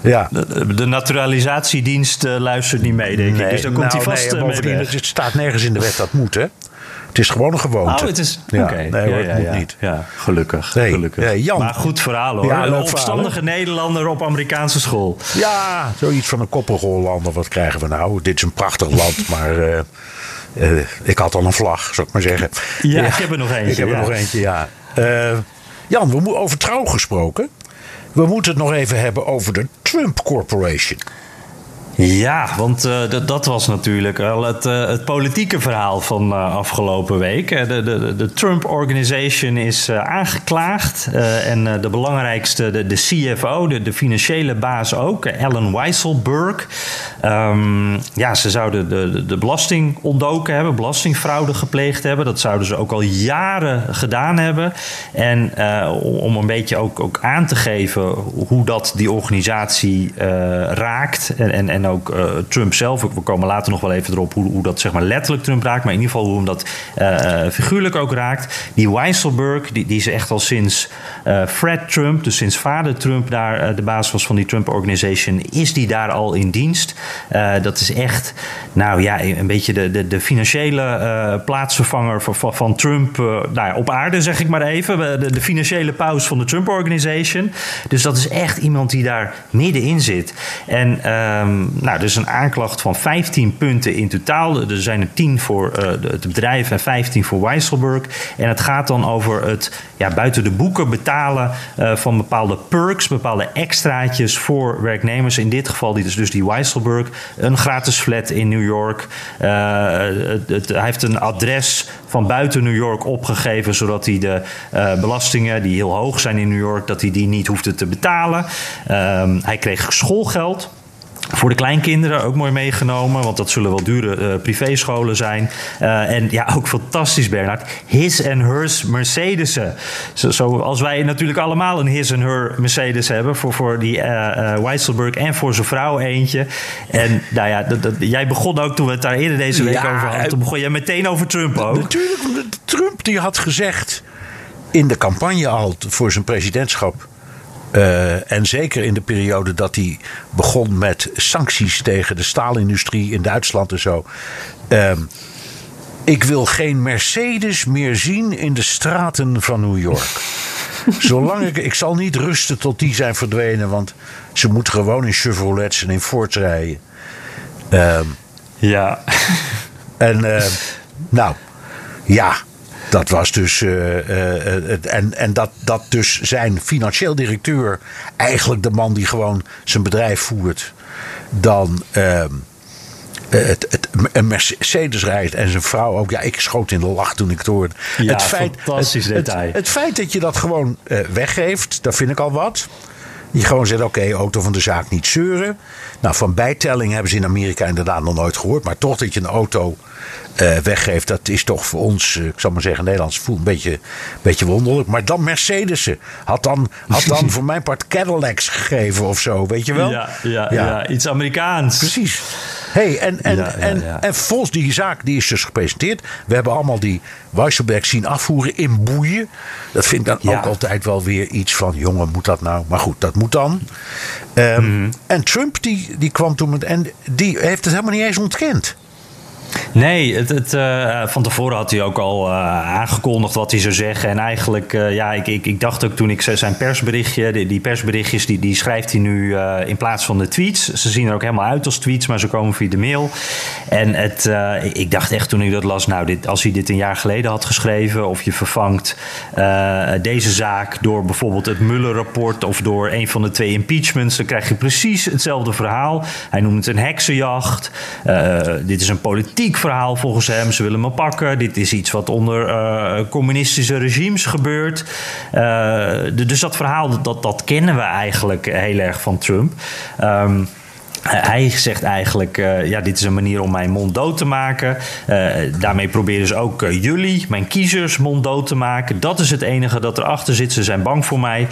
Speaker 3: Ja.
Speaker 1: De, de naturalisatiedienst uh, luistert niet mee, denk
Speaker 3: nee,
Speaker 1: ik. Dus dan komt
Speaker 3: nou,
Speaker 1: hij vast
Speaker 3: nee,
Speaker 1: mee
Speaker 3: het, staat nergens in de wet dat moet, hè? Het is gewoon een gewoonte.
Speaker 1: Oh, het is...
Speaker 3: Ja,
Speaker 1: okay.
Speaker 3: Nee,
Speaker 1: ja,
Speaker 3: het moet niet.
Speaker 1: Ja, gelukkig.
Speaker 3: Nee.
Speaker 1: gelukkig.
Speaker 3: Nee, Jan.
Speaker 1: Maar goed verhaal hoor.
Speaker 3: Ja,
Speaker 1: een opstandige
Speaker 3: verhaal,
Speaker 1: Nederlander op Amerikaanse school.
Speaker 3: Ja, zoiets van een koppige Hollander. Wat krijgen we nou? Dit is een prachtig land, maar... Uh, uh, ik had al een vlag, zou ik maar zeggen.
Speaker 1: Ja, ik heb er nog eentje.
Speaker 3: Ik heb er nog eentje, ja. Jan, we moeten over trouw gesproken. We moeten het nog even hebben over de Trump Corporation.
Speaker 1: Ja, want uh, dat was natuurlijk wel het, uh, het politieke verhaal van uh, afgelopen week. De, de, de Trump Organization is aangeklaagd. en de belangrijkste, de, de CFO, de, financiële baas ook, Alan Weisselberg. Um, ja, ze zouden de, de, belasting ontdoken hebben, belastingfraude gepleegd hebben. Dat zouden ze ook al jaren gedaan hebben. En om een beetje ook, ook aan te geven hoe dat die organisatie raakt en, en, en ook uh, Trump zelf. We komen later nog wel even erop hoe, hoe, dat zeg maar letterlijk Trump raakt. Maar in ieder geval hoe hem dat uh, figuurlijk ook raakt. Die Weisselberg, die, die is echt al sinds Fred Trump, dus sinds vader Trump daar de baas was van die Trump Organization, is die daar al in dienst. dat is echt, nou ja, een beetje de, de, de financiële plaatsvervanger van, van Trump nou op aarde, zeg ik maar even. De, de financiële paus van de Trump Organization. Dus dat is echt iemand die daar middenin zit. En um, nou, dus een aanklacht van 15 punten in totaal. Er zijn er 10 voor uh, het bedrijf en 15 voor Weisselberg. En het gaat dan over het ja, buiten de boeken betalen uh, van bepaalde perks, bepaalde extraatjes voor werknemers. In dit geval die dus, die Weisselberg. Een gratis flat in New York. Het, het, hij heeft een adres van buiten New York opgegeven, zodat hij de belastingen die heel hoog zijn in New York, dat hij die niet hoefde te betalen. Ehm, hij kreeg schoolgeld. Voor de kleinkinderen ook mooi meegenomen, want dat zullen wel dure uh, privéscholen zijn. Uh, en ja, ook fantastisch, Bernard. His and hers Mercedes'en. Zo, zoals wij natuurlijk allemaal een his and her Mercedes hebben. Voor, voor die uh, Weisselberg en voor zijn vrouw eentje. En nou ja, dat, dat, jij begon ook toen we het daar eerder deze week ja, over hadden. Toen begon jij meteen over Trump ook.
Speaker 3: Natuurlijk, Trump die had gezegd in de campagne al voor zijn presidentschap uh, en zeker in de periode dat hij begon met sancties tegen de staalindustrie in Duitsland en zo. Uh, ik wil geen Mercedes meer zien in de straten van New York. Zolang ik, ik zal niet rusten tot die zijn verdwenen, want ze moeten gewoon in Chevrolets en in Fords rijden. Uh,
Speaker 1: ja.
Speaker 3: En uh, nou, ja dat was dus. Uh, en en dat, dat dus zijn financieel directeur, eigenlijk de man die gewoon zijn bedrijf voert, dan. Ehm, het, het, een Mercedes rijdt en zijn vrouw ook. Ja, ik schoot in de lach toen ik het hoorde.
Speaker 1: Ja, het feit, fantastisch
Speaker 3: het,
Speaker 1: detail.
Speaker 3: Het, feit dat je dat gewoon weggeeft, dat vind ik al wat. Die gewoon zegt, oké, okay, auto van de zaak niet zeuren. Nou, van bijtelling hebben ze in Amerika inderdaad nog nooit gehoord. Maar toch dat je een auto uh, weggeeft, dat is toch voor ons, uh, ik zal maar zeggen, Nederlands voel een beetje, beetje wonderlijk. Maar dan Mercedes'en. Had dan, had dan voor mijn part Cadillacs gegeven of zo, weet je wel?
Speaker 1: Ja, ja, ja. ja iets Amerikaans.
Speaker 3: Precies. Hey, en, en, ja, en, en volgens die zaak, die is dus gepresenteerd. We hebben allemaal die Weisselberg zien afvoeren in boeien. Dat vind ik dan ook altijd wel weer iets van... jongen, moet dat nou? Maar goed, dat moet dan. Um, mm. En Trump, die, die kwam toen met... en die heeft het helemaal niet eens ontkend.
Speaker 1: Nee, het, het, uh, van tevoren had hij ook al uh, aangekondigd wat hij zou zeggen. En eigenlijk, uh, ja, ik, ik, ik, dacht ook toen ik zijn persberichtje, die, die persberichtjes, die, die schrijft hij nu in plaats van de tweets. Ze zien er ook helemaal uit als tweets, maar ze komen via de mail. En het, ik dacht echt toen ik dat las, nou, dit, als hij dit een jaar geleden had geschreven, of je vervangt deze zaak door bijvoorbeeld het Mueller-rapport of door een van de twee impeachments, dan krijg je precies hetzelfde verhaal. Hij noemt het een heksenjacht. dit is een politiek verhaal volgens hem. Ze willen me pakken. Dit is iets wat onder uh, communistische regimes gebeurt. Uh, dus dat verhaal, dat, dat kennen we eigenlijk heel erg van Trump. Um, hij zegt eigenlijk, uh, ja, dit is een manier om mijn mond dood te maken. Uh, daarmee proberen ze ook uh, jullie, mijn kiezers, mond dood te maken. Dat is het enige dat erachter zit. Ze zijn bang voor mij.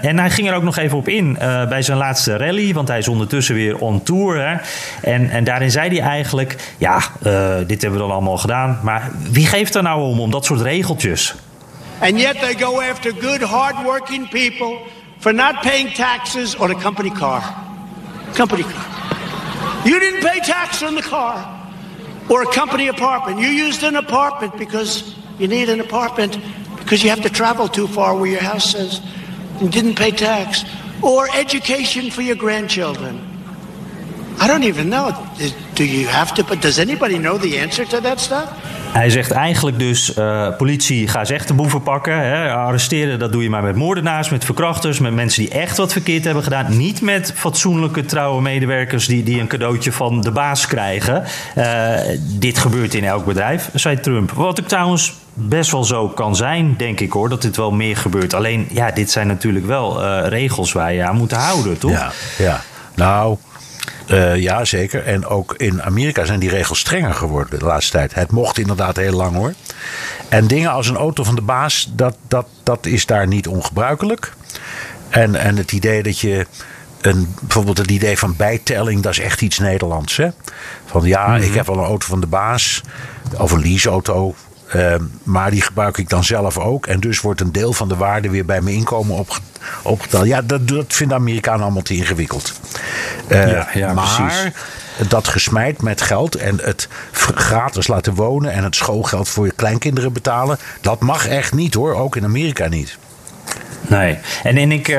Speaker 1: en hij ging er ook nog even op in bij zijn laatste rally. Want hij is ondertussen weer on tour. En, en daarin zei hij eigenlijk, ja, dit hebben we dan allemaal gedaan. Maar wie geeft er nou om, om dat soort regeltjes?
Speaker 4: And yet they go after good, hardworking people for not paying taxes on a company car. Company car. You didn't pay tax on the car or a company apartment. You used an apartment because you need an apartment because you have to travel too far where your house is and didn't pay tax or education for your grandchildren. I don't even know. Do you have to? But does anybody know the answer to that stuff?
Speaker 1: Hij zegt eigenlijk dus, uh, politie, ga eens echt de boeven pakken. Hè. Arresteren, dat doe je maar met moordenaars, met verkrachters... met mensen die echt wat verkeerd hebben gedaan. Niet met fatsoenlijke, trouwe medewerkers... die, die een cadeautje van de baas krijgen. Uh, dit gebeurt in elk bedrijf, zei Trump. Wat ik trouwens best wel zo kan zijn, denk ik hoor, dat dit wel meer gebeurt. Alleen, ja, dit zijn natuurlijk wel uh, regels waar je aan moet houden, toch?
Speaker 3: Ja, ja. nou, uh, ja, zeker. En ook in Amerika zijn die regels strenger geworden de laatste tijd. Het mocht inderdaad heel lang hoor. En dingen als een auto van de baas, dat, dat, dat is daar niet ongebruikelijk. En, en het idee dat je. Een, bijvoorbeeld het idee van bijtelling, dat is echt iets Nederlands. Hè? Van ja, mm -hmm. ik heb wel een auto van de baas. Of een leaseauto. Uh, maar die gebruik ik dan zelf ook. En dus wordt een deel van de waarde weer bij mijn inkomen opge opgeteld. Ja, dat, dat vinden Amerikanen allemaal te ingewikkeld. Uh, ja, ja, maar precies. dat gesmijt met geld en het gratis laten wonen en het schoolgeld voor je kleinkinderen betalen, dat mag echt niet hoor, ook in Amerika niet.
Speaker 1: Nee. En, en ik, uh,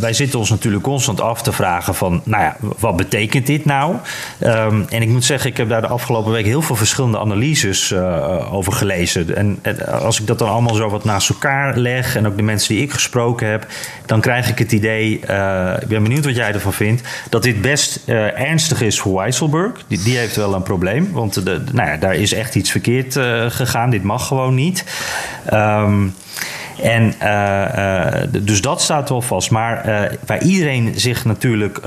Speaker 1: wij zitten ons natuurlijk constant af te vragen van, nou ja, wat betekent dit nou? Um, en ik moet zeggen, ik heb daar de afgelopen week heel veel verschillende analyses uh, over gelezen. En, als ik dat dan allemaal zo wat naast elkaar leg en ook de mensen die ik gesproken heb, dan krijg ik het idee, ik ben benieuwd wat jij ervan vindt, dat dit best ernstig is voor Weisselberg. Die, heeft wel een probleem, want de, nou ja, daar is echt iets verkeerd gegaan. Dit mag gewoon niet. Um, en uh, uh, dus dat staat wel vast. Maar uh, waar iedereen zich natuurlijk,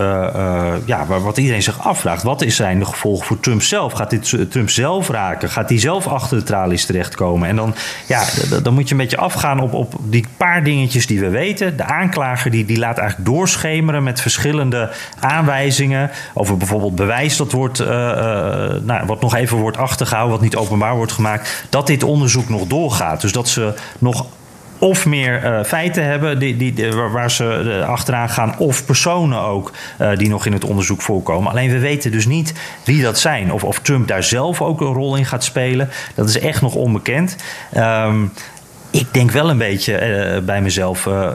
Speaker 1: ja, waar, wat iedereen zich afvraagt, wat is zijn de gevolgen voor Trump zelf? Gaat dit Trump zelf raken? Gaat hij zelf achter de tralies terechtkomen? En dan, ja, dan moet je een beetje afgaan op, op die paar dingetjes die we weten. De aanklager die, die laat eigenlijk doorschemeren met verschillende aanwijzingen over bijvoorbeeld bewijs dat wordt, nou, wat nog even wordt achtergehouden, wat niet openbaar wordt gemaakt, dat dit onderzoek nog doorgaat. Dus dat ze nog of meer uh, feiten hebben die, die, waar ze uh, achteraan gaan, of personen ook uh, die nog in het onderzoek voorkomen. Alleen we weten dus niet wie dat zijn. Of, of Trump daar zelf ook een rol in gaat spelen. Dat is echt nog onbekend. Um, ik denk wel een beetje uh, bij mezelf. Uh,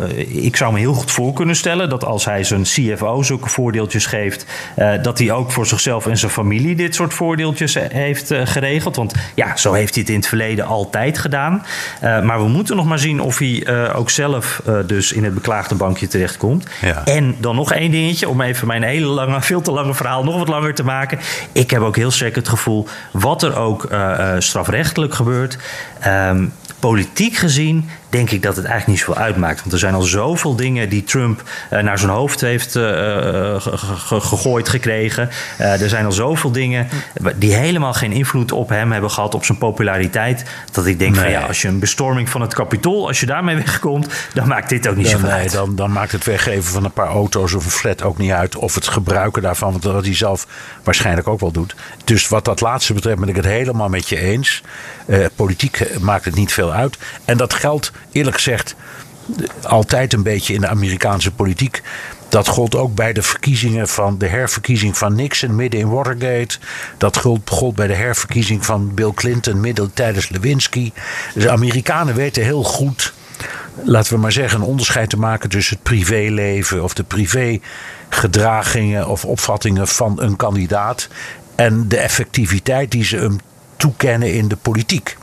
Speaker 1: ik zou me heel goed voor kunnen stellen dat als hij zijn CFO zulke voordeeltjes geeft, uh, dat hij ook voor zichzelf en zijn familie dit soort voordeeltjes heeft geregeld. Want ja, zo heeft hij het in het verleden altijd gedaan. maar we moeten nog maar zien of hij ook zelf dus in het beklaagde bankje terechtkomt. Ja. En dan nog één dingetje, om even mijn hele lange, veel te lange verhaal nog wat langer te maken. Ik heb ook heel sterk het gevoel, wat er ook strafrechtelijk gebeurt. Um, politiek gezien denk ik dat het eigenlijk niet zoveel uitmaakt. Want er zijn al zoveel dingen die Trump uh, naar zijn hoofd heeft uh, gegooid gekregen. Er zijn al zoveel dingen die helemaal geen invloed op hem hebben gehad, op zijn populariteit. Dat ik denk, nee. van, ja, als je een bestorming van het kapitool, als je daarmee wegkomt, dan maakt dit ook niet zoveel
Speaker 3: nee,
Speaker 1: uit.
Speaker 3: Dan, dan maakt het weggeven van een paar auto's of een flat ook niet uit. Of het gebruiken daarvan, want dat hij zelf waarschijnlijk ook wel doet. Dus wat dat laatste betreft ben ik het helemaal met je eens. politiek maakt het niet veel uit. En dat geldt eerlijk gezegd altijd een beetje in de Amerikaanse politiek. Dat gold ook bij de verkiezingen van de herverkiezing van Nixon midden in Watergate. Dat gold, bij de herverkiezing van Bill Clinton midden tijdens Lewinsky. Dus de Amerikanen weten heel goed, laten we maar zeggen, een onderscheid te maken tussen het privéleven of de privégedragingen of opvattingen van een kandidaat en de effectiviteit die ze hem toekennen in de politiek.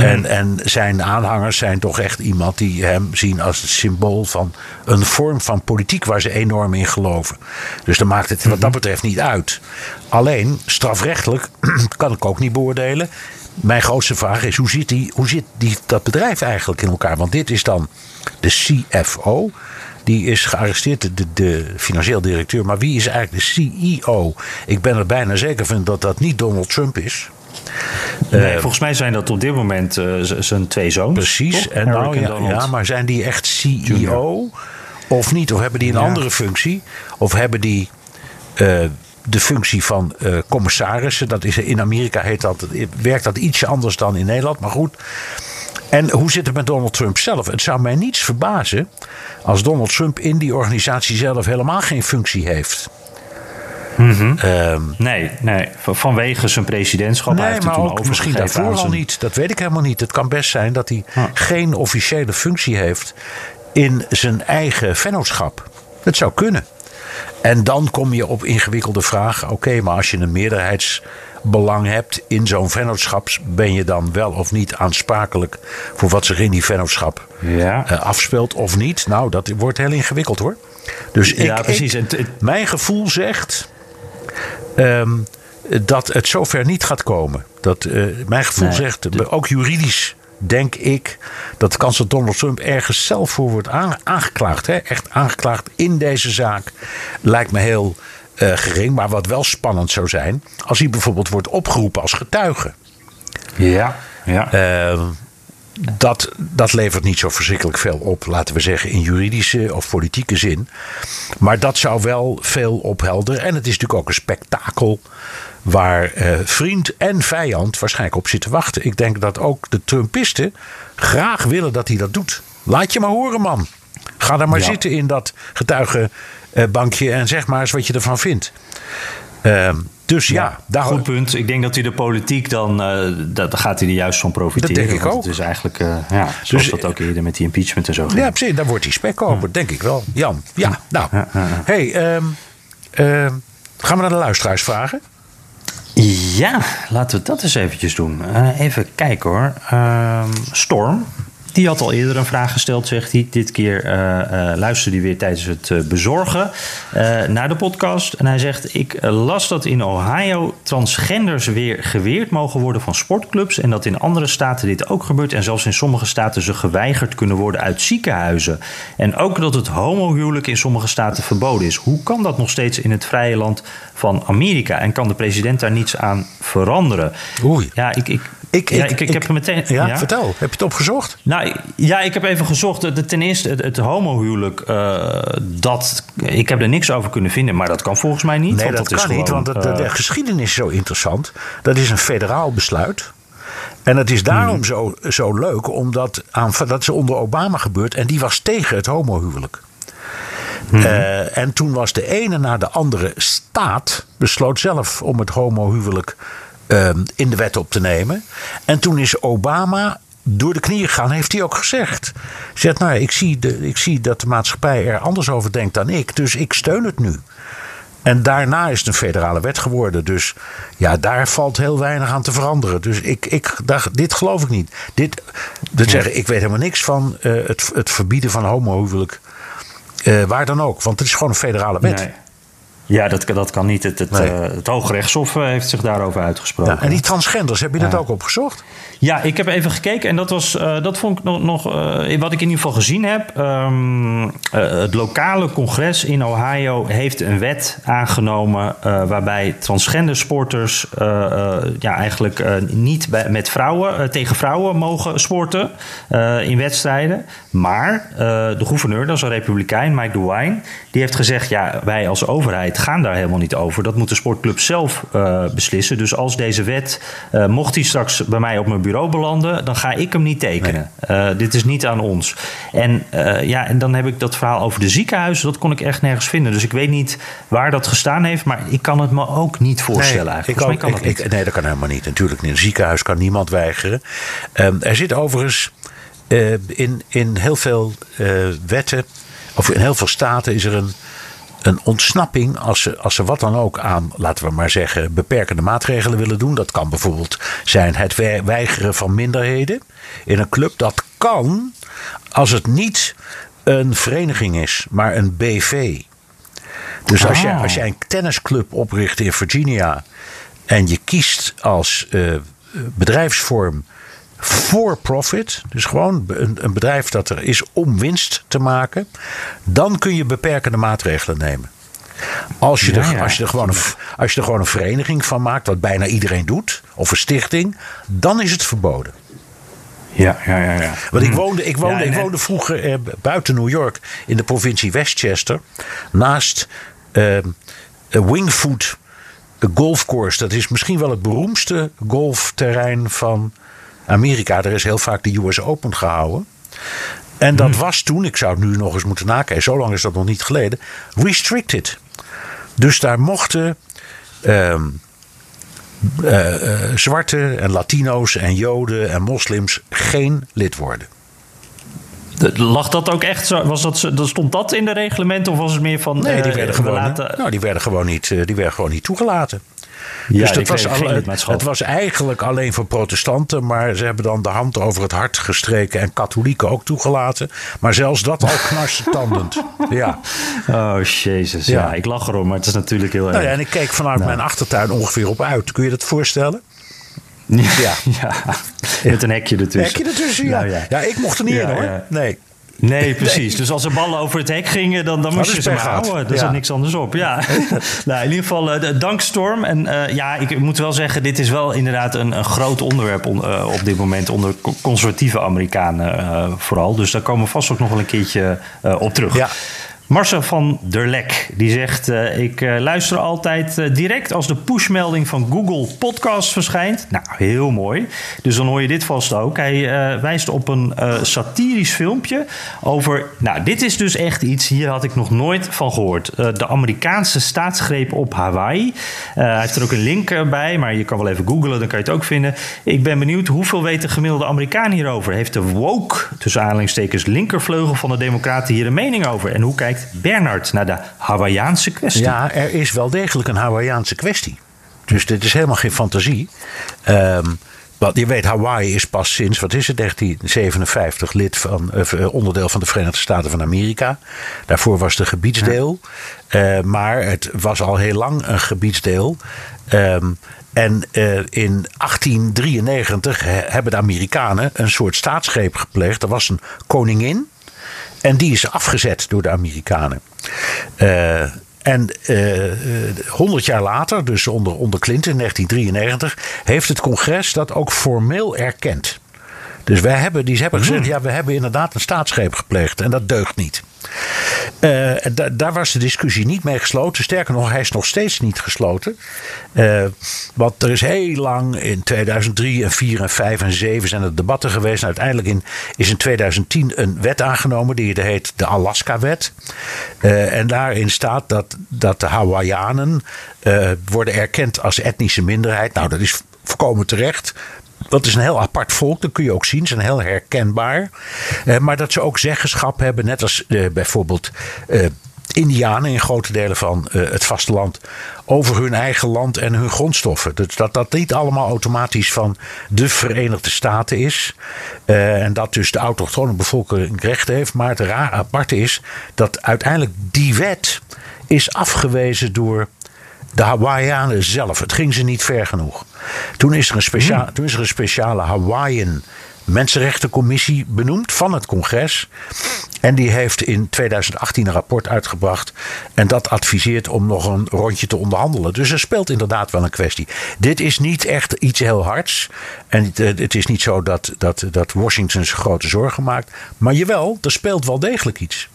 Speaker 3: En, en zijn aanhangers zijn toch echt iemand die hem zien als het symbool van een vorm van politiek waar ze enorm in geloven. Dus dan maakt het wat dat betreft niet uit. Alleen strafrechtelijk kan ik ook niet beoordelen. Mijn grootste vraag is: hoe zit, die, hoe zit die, dat bedrijf eigenlijk in elkaar? Want dit is dan de CFO. Die is gearresteerd, de, de, financieel directeur. Maar wie is eigenlijk de CEO? Ik ben er bijna zeker van dat dat niet Donald Trump is.
Speaker 1: Nee, uh, volgens mij zijn dat op dit moment uh, zijn twee zoons.
Speaker 3: Precies. En nou, ja, ja, maar zijn die echt CEO Junior. of niet? Of hebben die een ja. andere functie? Of hebben die uh, de functie van commissarissen? Dat is, in Amerika heet dat, werkt dat ietsje anders dan in Nederland. Maar goed. En hoe zit het met Donald Trump zelf? Het zou mij niets verbazen als Donald Trump in die organisatie zelf helemaal geen functie heeft.
Speaker 1: Mm -hmm. um, nee, nee, vanwege zijn presidentschap.
Speaker 3: Nee,
Speaker 1: hij heeft
Speaker 3: maar
Speaker 1: toen
Speaker 3: ook misschien daarvoor
Speaker 1: zijn...
Speaker 3: al niet. Dat weet ik helemaal niet. Het kan best zijn dat hij ah. geen officiële functie heeft in zijn eigen vennootschap. Dat zou kunnen. En dan kom je op ingewikkelde vragen. Oké, okay, maar als je een meerderheids belang hebt in zo'n vennootschap, ben je dan wel of niet aansprakelijk voor wat zich in die vennootschap
Speaker 1: Ja.
Speaker 3: eh, afspeelt of niet? Nou, dat wordt heel ingewikkeld hoor. Dus ik,
Speaker 1: Ja, precies.
Speaker 3: ik- mijn gevoel zegt ehm, dat het zover niet gaat komen. Dat, eh, mijn gevoel
Speaker 1: Nee,
Speaker 3: zegt, ook juridisch denk ik dat kanselier Donald Trump ergens zelf voor wordt aange- aangeklaagd. Hè? Echt aangeklaagd in deze zaak. Lijkt me heel eh, gering. Maar wat wel spannend zou zijn, als hij bijvoorbeeld wordt opgeroepen als getuige.
Speaker 1: Ja. ja.
Speaker 3: Eh, dat, dat levert niet zo verschrikkelijk veel op, laten we zeggen, in juridische of politieke zin. Maar dat zou wel veel ophelderen. En het is natuurlijk ook een spektakel waar eh, vriend en vijand waarschijnlijk op zitten wachten. Ik denk dat ook de Trumpisten graag willen dat hij dat doet. Laat je maar horen, man. Ga daar maar
Speaker 1: Ja.
Speaker 3: zitten in dat getuigenbankje en zeg maar eens wat je ervan vindt. Ehm, dus ja, daar
Speaker 1: Goed punt. Ik denk dat hij de politiek dan, eh dat, gaat hij er juist van profiteren.
Speaker 3: Dat denk ik ook.
Speaker 1: Het is eigenlijk, eh, ja, zoals
Speaker 3: Dus-
Speaker 1: dat ook eerder met die impeachment en zo ging.
Speaker 3: Ja, precies. Daar wordt die spek over, denk ik wel. Jan, ja, nou.
Speaker 1: Ja, ja, ja.
Speaker 3: hey, ehm, ehm, gaan we naar de luisteraars vragen?
Speaker 1: Ja, laten we dat eens eventjes doen. Eh, even kijken hoor. Ehm, Storm, die had al eerder een vraag gesteld, zegt hij. Dit keer eh, eh, luisterde hij weer tijdens het eh, bezorgen naar de podcast. En hij zegt, ik las dat in Ohio transgenders weer geweerd mogen worden van sportclubs. En dat in andere staten dit ook gebeurt. En zelfs in sommige staten ze geweigerd kunnen worden uit ziekenhuizen. En ook dat het homohuwelijk in sommige staten verboden is. Hoe kan dat nog steeds in het vrije land van Amerika? En kan de president daar niets aan veranderen?
Speaker 3: Oei.
Speaker 1: Ja, ik, ik, ja, ik, ik, heb er meteen.
Speaker 3: Ja, vertel. Heb je het opgezocht?
Speaker 1: Nou, ja, ik heb even gezocht. Ten eerste, het, het homohuwelijk, eh, dat, ik heb er niks over kunnen vinden, maar dat kan volgens mij niet.
Speaker 3: Nee,
Speaker 1: want
Speaker 3: dat, kan niet, want het- de, de
Speaker 1: eh,
Speaker 3: geschiedenis is zo interessant. Dat is een federaal besluit. En het is daarom
Speaker 1: Hmm.
Speaker 3: zo, zo leuk, omdat aan, dat is onder Obama gebeurd. En die was tegen het homohuwelijk.
Speaker 1: Hmm.
Speaker 3: Eh, en toen was de ene na de andere staat besloot zelf om het homohuwelijk in de wet op te nemen. En toen is Obama door de knieën gegaan, heeft hij ook gezegd. Zegt, nou, ik zie, de, ik zie dat de maatschappij er anders over denkt dan ik, dus ik steun het nu. En daarna is het een federale wet geworden. Dus ja, daar valt heel weinig aan te veranderen. Dus ik, ik, daar, dit geloof ik niet. Dit, dat zeggen, ik weet helemaal niks van eh, het, het verbieden van homohuwelijk. eh, waar dan ook. Want het is gewoon een federale wet.
Speaker 1: nee. Ja, dat, kan- dat kan niet. Het, het,
Speaker 3: Nee.
Speaker 1: eh, het Hoge Rechtshof eh, heeft zich daarover uitgesproken.
Speaker 3: Ja, en die transgenders, heb je dat ook opgezocht?
Speaker 1: Ja, ik heb even gekeken en dat, was, eh, dat vond ik nog, nog eh, wat ik in ieder geval gezien heb. Ehm, eh, het lokale congres in Ohio heeft een wet aangenomen waarbij transgender sporters ja, eigenlijk niet met vrouwen, tegen vrouwen mogen sporten in wedstrijden. Maar de gouverneur, dat is een republikein, Mike DeWine, die heeft gezegd: ja, wij als overheid gaan daar helemaal niet over. Dat moet de sportclub zelf beslissen. Dus als deze wet, mocht die straks bij mij op mijn bureau belanden, dan ga ik hem niet tekenen. Eh, dit is niet aan ons. En, eh, ja, en dan heb ik dat verhaal over de ziekenhuizen, dat kon ik echt nergens vinden. Dus ik weet niet waar dat gestaan heeft, maar ik kan het me ook niet voorstellen eigenlijk.
Speaker 3: ik ook,
Speaker 1: kan dat
Speaker 3: ik-
Speaker 1: niet.
Speaker 3: ik- nee, dat kan helemaal niet. Natuurlijk niet. In een ziekenhuis kan niemand weigeren. Ehm, er zit overigens eh, in, in heel veel wetten, of in heel veel staten, is er een, een ontsnapping als ze, als ze wat dan ook aan, laten we maar zeggen, beperkende maatregelen willen doen. Dat kan bijvoorbeeld zijn het we- weigeren van minderheden in een club. Dat kan als het niet een vereniging is, maar een BV. Dus als, jij,
Speaker 1: Ah.
Speaker 3: als jij een tennisclub opricht in Virginia en je kiest als eh, bedrijfsvorm for profit, dus gewoon een, een bedrijf dat er is om winst te maken, dan kun je beperkende maatregelen nemen. Als je, er,
Speaker 1: ja.
Speaker 3: als, je er gewoon een, als je er gewoon een vereniging van maakt, wat bijna iedereen doet, of een stichting, dan is het verboden.
Speaker 1: Ja, ja, ja. ja.
Speaker 3: Want ik woonde, ik woonde,
Speaker 1: Ja,
Speaker 3: ik woonde vroeger eh, buiten New York in de provincie Westchester. Naast eh, een Wingfoot golfcourse. Dat is misschien wel het beroemdste golfterrein van Amerika. Er is heel vaak de US Open gehouden. En dat was toen, ik zou het nu nog eens moeten nakijken, zo lang is dat nog niet geleden, restricted. Dus daar mochten ehm, eh, eh, zwarte en Latino's en Joden en moslims geen lid worden.
Speaker 1: De- Lag dat ook echt zo? Was dat, stond dat in de reglementen of was het meer van.
Speaker 3: Nee, die
Speaker 1: eh,
Speaker 3: werden
Speaker 1: we
Speaker 3: gewoon,
Speaker 1: laten-
Speaker 3: nou, die werden gewoon, niet, die werden gewoon niet toegelaten.
Speaker 1: Ja,
Speaker 3: dus dat was het was eigenlijk alleen voor protestanten, maar ze hebben dan de hand over het hart gestreken en katholieken ook toegelaten. Maar zelfs dat al knarsetandend. Ja.
Speaker 1: Oh, jezus. Ja.
Speaker 3: Ja.
Speaker 1: ik lach erom, maar het is natuurlijk heel
Speaker 3: Nou
Speaker 1: erg.
Speaker 3: ja, en ik keek vanuit
Speaker 1: Nou.
Speaker 3: mijn achtertuin ongeveer op uit. Kun je dat voorstellen?
Speaker 1: Ja. ja. Met een hekje ertussen.
Speaker 3: Hekje ertussen, ja.
Speaker 1: Nou,
Speaker 3: ja.
Speaker 1: ja.
Speaker 3: ik mocht er niet in hoor. Nee.
Speaker 1: Nee, precies. Dus als er ballen over het hek gingen, dan, dan moest je ze maar houden. Er
Speaker 3: Ja.
Speaker 1: zat niks anders op. Ja. nou, in ieder geval, eh, de- dank Storm. En eh, ja, ik moet wel zeggen, dit is wel inderdaad een, een groot onderwerp on- eh, op dit moment onder co- conservatieve Amerikanen vooral. Dus daar komen we vast ook nog wel een keertje op terug.
Speaker 3: Ja.
Speaker 1: Marcel van der Lek, die zegt... eh, ik eh, luister altijd eh, direct als de pushmelding van Google Podcast verschijnt. Nou, heel mooi. Dus dan hoor je dit vast ook. Hij wijst op een satirisch filmpje over... Nou, dit is dus echt iets, hier had ik nog nooit van gehoord. Eh, de Amerikaanse staatsgreep op Hawaii. Hij heeft er ook een link bij, maar je kan wel even googlen, dan kan je het ook vinden. Ik ben benieuwd, hoeveel weet de gemiddelde Amerikaan hierover? Heeft de woke, tussen aanhalingstekens linkervleugel van de Democraten hier een mening over? En hoe kijkt Bernard naar de Hawaïaanse kwestie?
Speaker 3: Ja, er is wel degelijk een Hawaïaanse kwestie. Dus dit is helemaal geen fantasie. Ehm, want je weet, Hawaii is pas sinds, wat is het, 1957 lid van, eh, onderdeel van de Verenigde Staten van Amerika. Daarvoor was het een gebiedsdeel. Eh, maar het was al heel lang een gebiedsdeel. Ehm, en eh, in 1893 he- hebben de Amerikanen een soort staatsgreep gepleegd. Er was een koningin. En die is afgezet door de Amerikanen. Eh, en honderd jaar later, dus onder, onder Clinton in 1993, heeft het congres dat ook formeel erkend. Dus wij hebben, die hebben gezegd, ja, we hebben inderdaad een staatsgreep gepleegd. En dat deugt niet. Eh, daar was de discussie niet mee gesloten. Sterker nog, hij is nog steeds niet gesloten. Eh, want er is heel lang in 2003 en 4 en 5 en 7 zijn er debatten geweest. Uiteindelijk in, is in 2010 een wet aangenomen. Die heet de Alaska-wet. Eh, en daarin staat dat, dat de Hawaiianen worden erkend als etnische minderheid. Nou, dat is volkomen terecht. Dat is een heel apart volk, dat kun je ook zien. Ze zijn heel herkenbaar. Eh, maar dat ze ook zeggenschap hebben, net als eh, bijvoorbeeld eh, Indianen in grote delen van het vasteland. over hun eigen land en hun grondstoffen. Dus dat dat niet allemaal automatisch van de Verenigde Staten is. En dat dus de autochtone bevolking recht heeft. Maar het raar aparte is dat uiteindelijk die wet is afgewezen door de Hawaiianen zelf. Het ging ze niet ver genoeg. Toen is er een, specia toen is er een speciale Hawaiian Mensenrechtencommissie benoemd van het congres. En die heeft in 2018 een rapport uitgebracht. En dat adviseert om nog een rondje te onderhandelen. Dus er speelt inderdaad wel een kwestie. Dit is niet echt iets heel hards. En het, eh, het is niet zo dat, dat, dat Washington zich grote zorgen maakt. Maar jawel, er speelt wel degelijk iets.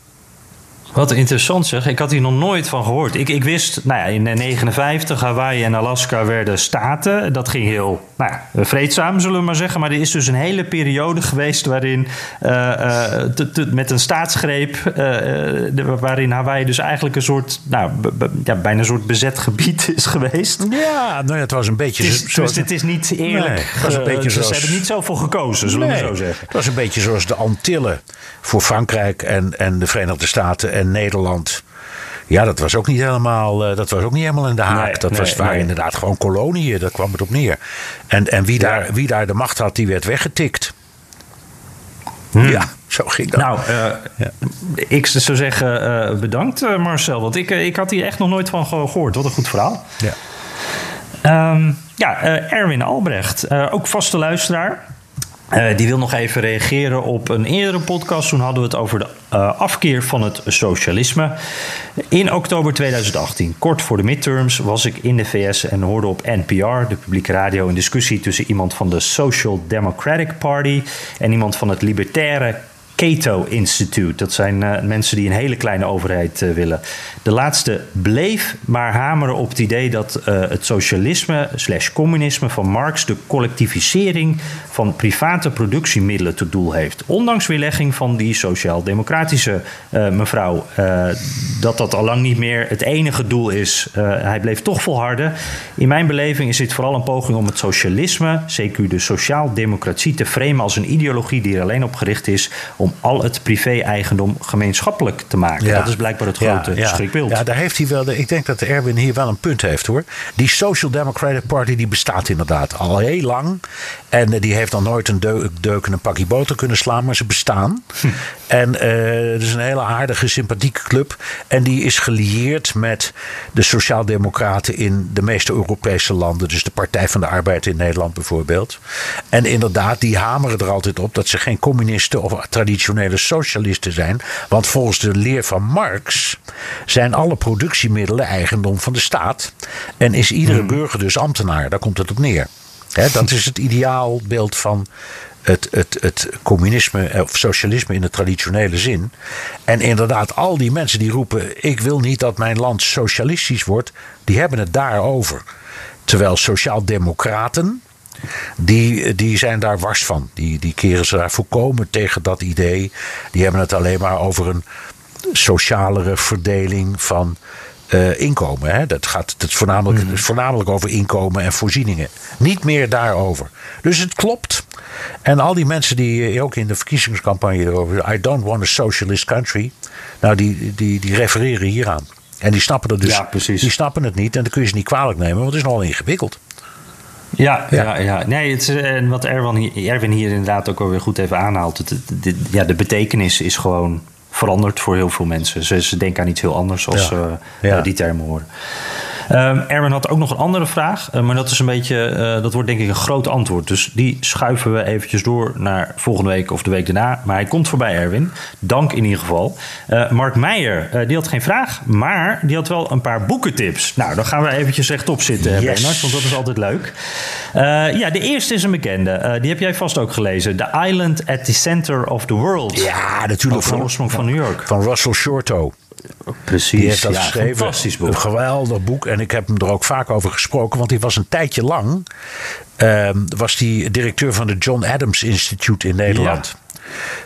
Speaker 1: Wat interessant zeg. Ik had hier nog nooit van gehoord. Ik, ik wist, nou ja, in 1959 Hawaii en Alaska werden staten. Dat ging heel nou ja, vreedzaam, zullen we maar zeggen. Maar er is dus een hele periode geweest waarin eh, eh, te- te- met een staatsgreep... eh, de- waarin Hawaii dus eigenlijk een soort, nou, b- ja, bijna een soort bezet gebied is geweest.
Speaker 3: Ja, nou ja, het was een beetje
Speaker 1: Het is,
Speaker 3: zo-
Speaker 1: dus dit is niet eerlijk.
Speaker 3: Nee, het was een
Speaker 1: Eh,
Speaker 3: beetje
Speaker 1: ze-
Speaker 3: zoals-
Speaker 1: Ze hebben niet zoveel gekozen, zullen we zo zeggen.
Speaker 3: Het was een beetje zoals de Antillen voor Frankrijk en, en de Verenigde Staten en Nederland. Ja, dat was ook niet helemaal, eh, dat was ook niet helemaal in de haak.
Speaker 1: Nee,
Speaker 3: dat was, waren
Speaker 1: nee.
Speaker 3: inderdaad gewoon koloniën, daar kwam het op neer. En, en wie, daar, wie daar de macht had, die werd weggetikt. Ja, zo ging dat.
Speaker 1: Nou, eh, ik zou zeggen eh, bedankt Marcel. Want ik, ik had hier echt nog nooit van ge- gehoord. Wat een goed verhaal.
Speaker 3: ja.
Speaker 1: Ehm, ja, Erwin Albrecht, ook vaste luisteraar. Eh, die wil nog even reageren op een eerdere podcast. Toen hadden we het over de eh, afkeer van het socialisme. In oktober 2018, kort voor de midterms, was ik in de VS en hoorde op NPR, de publieke radio, een discussie tussen iemand van de Social Democratic Party en iemand van het libertaire Cato Institute. Dat zijn eh, mensen die een hele kleine overheid eh, willen. De laatste bleef maar hameren op het idee dat eh, het socialisme slash communisme van Marx de collectivisering van private productiemiddelen tot doel heeft. Ondanks weerlegging van die sociaal-democratische mevrouw dat dat al lang niet meer het enige doel is. Hij bleef toch volharden. In mijn beleving is dit vooral een poging om het socialisme, CQ de sociaal-democratie, te framen als een ideologie die er alleen op gericht is om al het privé-eigendom gemeenschappelijk te maken. Dat is blijkbaar het grote
Speaker 3: ja,
Speaker 1: schrikbeeld.
Speaker 3: Ja, daar heeft hij wel. De, ik denk dat Erwin hier wel een punt heeft hoor. Die Social Democratic Party die bestaat inderdaad al heel lang. En die heeft dan nooit een deuk, en een pakje boter kunnen slaan, maar ze bestaan. Hm. En uh, het is een hele aardige, sympathieke club. En die is gelieerd met de Sociaaldemocraten in de meeste Europese landen. Dus de Partij van de Arbeid in Nederland bijvoorbeeld. En inderdaad, die hameren er altijd op dat ze geen communisten of traditionele socialisten zijn. Want volgens de leer van Marx zijn alle productiemiddelen eigendom van de staat. En is iedere hm. burger dus ambtenaar. Daar komt het op neer dat is het ideaalbeeld van het, het, het communisme eh, of socialisme in de traditionele zin. En inderdaad, al die mensen die roepen: Ik wil niet dat mijn land socialistisch wordt, die hebben het daarover. Terwijl sociaaldemocraten, die, die zijn daar wars van. Die, die keren ze daar volkomen tegen dat idee. Die hebben het alleen maar over een socialere verdeling van uh, inkomen. Hè? Dat gaat het voornamelijk, mm. voornamelijk over inkomen en voorzieningen. Niet meer daarover. Dus het klopt. En al die mensen die eh, ook in de verkiezingscampagne erover. I don't want a socialist country. Nou, die, die, die refereren hieraan. En die snappen het dus. Ja, precies. Die snappen het niet. En dan kun je ze niet kwalijk nemen, want het is nogal ingewikkeld.
Speaker 1: Ja, ja. ja, Nee, het, en wat Erwin, Erwin hier inderdaad ook alweer goed even aanhaalt. Het, ja, de betekenis is gewoon veranderd voor heel veel mensen. Ze, ze denken aan iets heel anders als ze ja. die termen horen. Um, Erwin had ook nog een andere vraag, uh, maar dat is een beetje, uh, dat wordt denk ik een groot antwoord. Dus die schuiven we eventjes door naar volgende week of de week daarna. Maar hij komt voorbij, Erwin. Dank in ieder geval. Uh, Mark Meijer, die had geen vraag, maar die had wel een paar boekentips. Nou, dan gaan we eventjes rechtop zitten, yes. Bernard, want dat is altijd leuk. ja, de eerste is een bekende. die heb jij vast ook gelezen. The Island at the Center of the World.
Speaker 3: Ja, natuurlijk.
Speaker 1: Van van New York.
Speaker 3: Van Russell Shorto.
Speaker 1: Precies.
Speaker 3: Die heeft dat geschreven. Fantastisch boek. Een geweldig boek. En ik heb hem er ook vaak over gesproken. Want hij was een tijdje lang. Uh, was die directeur van het John Adams Institute in Nederland.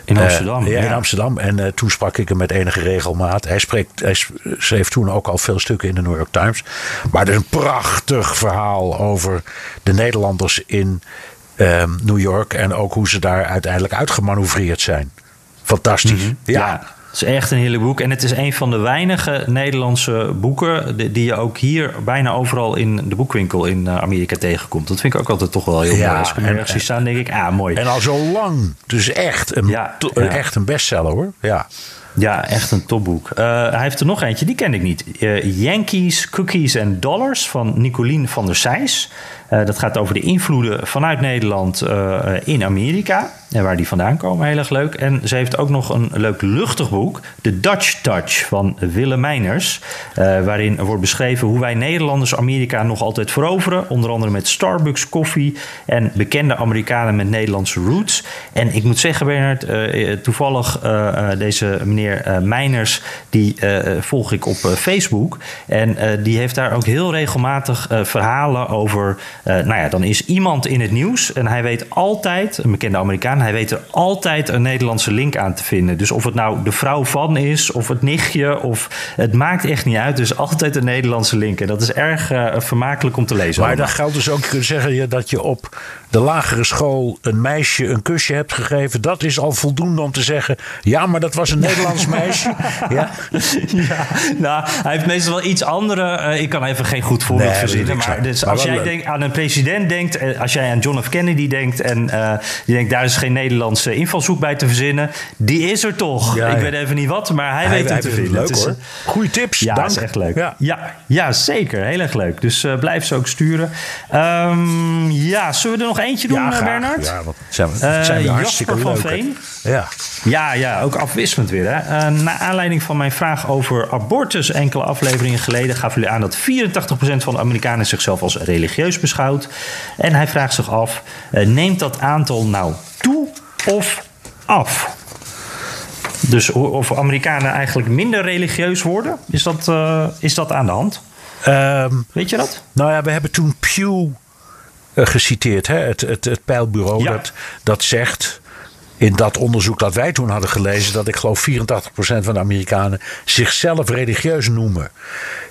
Speaker 1: In eh, Amsterdam.
Speaker 3: ja, in Amsterdam. En uh, toen sprak ik hem met enige regelmaat. Hij, spreekt, hij schreef toen ook al veel stukken in de New York Times. Maar het is een prachtig verhaal over de Nederlanders in uh, New York. En ook hoe ze daar uiteindelijk uitgemanoeuvreerd zijn. Fantastisch. Mm -hmm. ja. ja.
Speaker 1: Het is echt een heerlijk boek. En het is een van de weinige Nederlandse boeken die je ook hier bijna overal in de boekwinkel in eh, Amerika tegenkomt. Dat vind ik ook altijd toch wel heel mooi. Als ik hem ergens staan, denk ik, ah, mooi.
Speaker 3: En al zo lang. Dus echt een, ja, echt een bestseller hoor. Ja.
Speaker 1: Ja, echt een topboek. Uh, hij heeft er nog eentje, die ken ik niet. Uh, Yankees, Cookies and Dollars van Nicolien van der Sijs. Uh, dat gaat over de invloeden vanuit Nederland in Amerika. En waar die vandaan komen, heel erg leuk. En ze heeft ook nog een leuk luchtig boek, The Dutch Touch van Willem Meiners. Uh, waarin wordt beschreven hoe wij Nederlanders Amerika nog altijd veroveren. Onder andere met Starbucks koffie en bekende Amerikanen met Nederlandse roots. En ik moet zeggen, Bernard, uh, toevallig uh, deze meneer Meiners, die volg ik op Facebook. En die heeft daar ook heel regelmatig verhalen over. nou ja, dan is iemand in het nieuws en hij weet altijd, een bekende Amerikaan hij weet er altijd een Nederlandse link aan te vinden. Dus of het nou de vrouw van is, of het nichtje, of het maakt echt niet uit. Dus altijd een Nederlandse link. En dat is erg uh, vermakelijk om te lezen.
Speaker 3: Maar dan geldt dus ook zeggen dat je op de lagere school een meisje een kusje hebt gegeven. Dat is al voldoende om te zeggen. Ja, maar dat was een Nederlands meisje. Ja,
Speaker 1: ja nou, hij heeft meestal wel iets andere. Uh, ik kan even geen goed voorbeeld verzinnen. Maar, dus als jij denkt, aan een president denkt, eh, als jij aan John F. Kennedy denkt en uh, je denkt daar is geen Nederlandse invalshoek bij te verzinnen, die is er toch. ik weet even niet wat, maar hij, weet het te vinden.
Speaker 3: Leuk hoor. Goeie tips.
Speaker 1: Ja, is echt leuk. Ja, ja, ja zeker. Heel erg leuk. Dus uh, blijf ze ook sturen. Um, ja, zullen we er nog eentje doen, ja, Bernard?
Speaker 3: Ja, wat zijn we, uh, zijn we hartstikke
Speaker 1: Jasper van Veen.
Speaker 3: Ja.
Speaker 1: ja, ja, ook afwisselend weer. Hè. Uh, naar aanleiding van mijn vraag over abortus enkele afleveringen geleden... gaf jullie aan dat 84% van de Amerikanen zichzelf als religieus beschouwt. En hij vraagt zich af, neemt dat aantal nou toe of af? Dus of Amerikanen eigenlijk minder religieus worden, is dat, is dat aan de hand? Um, Weet je dat?
Speaker 3: Nou ja, we hebben toen Pew geciteerd, hè? Het, het, het peilbureau ja. dat, dat zegt. In dat onderzoek dat wij toen hadden gelezen, dat ik geloof 84% van de Amerikanen zichzelf religieus noemen.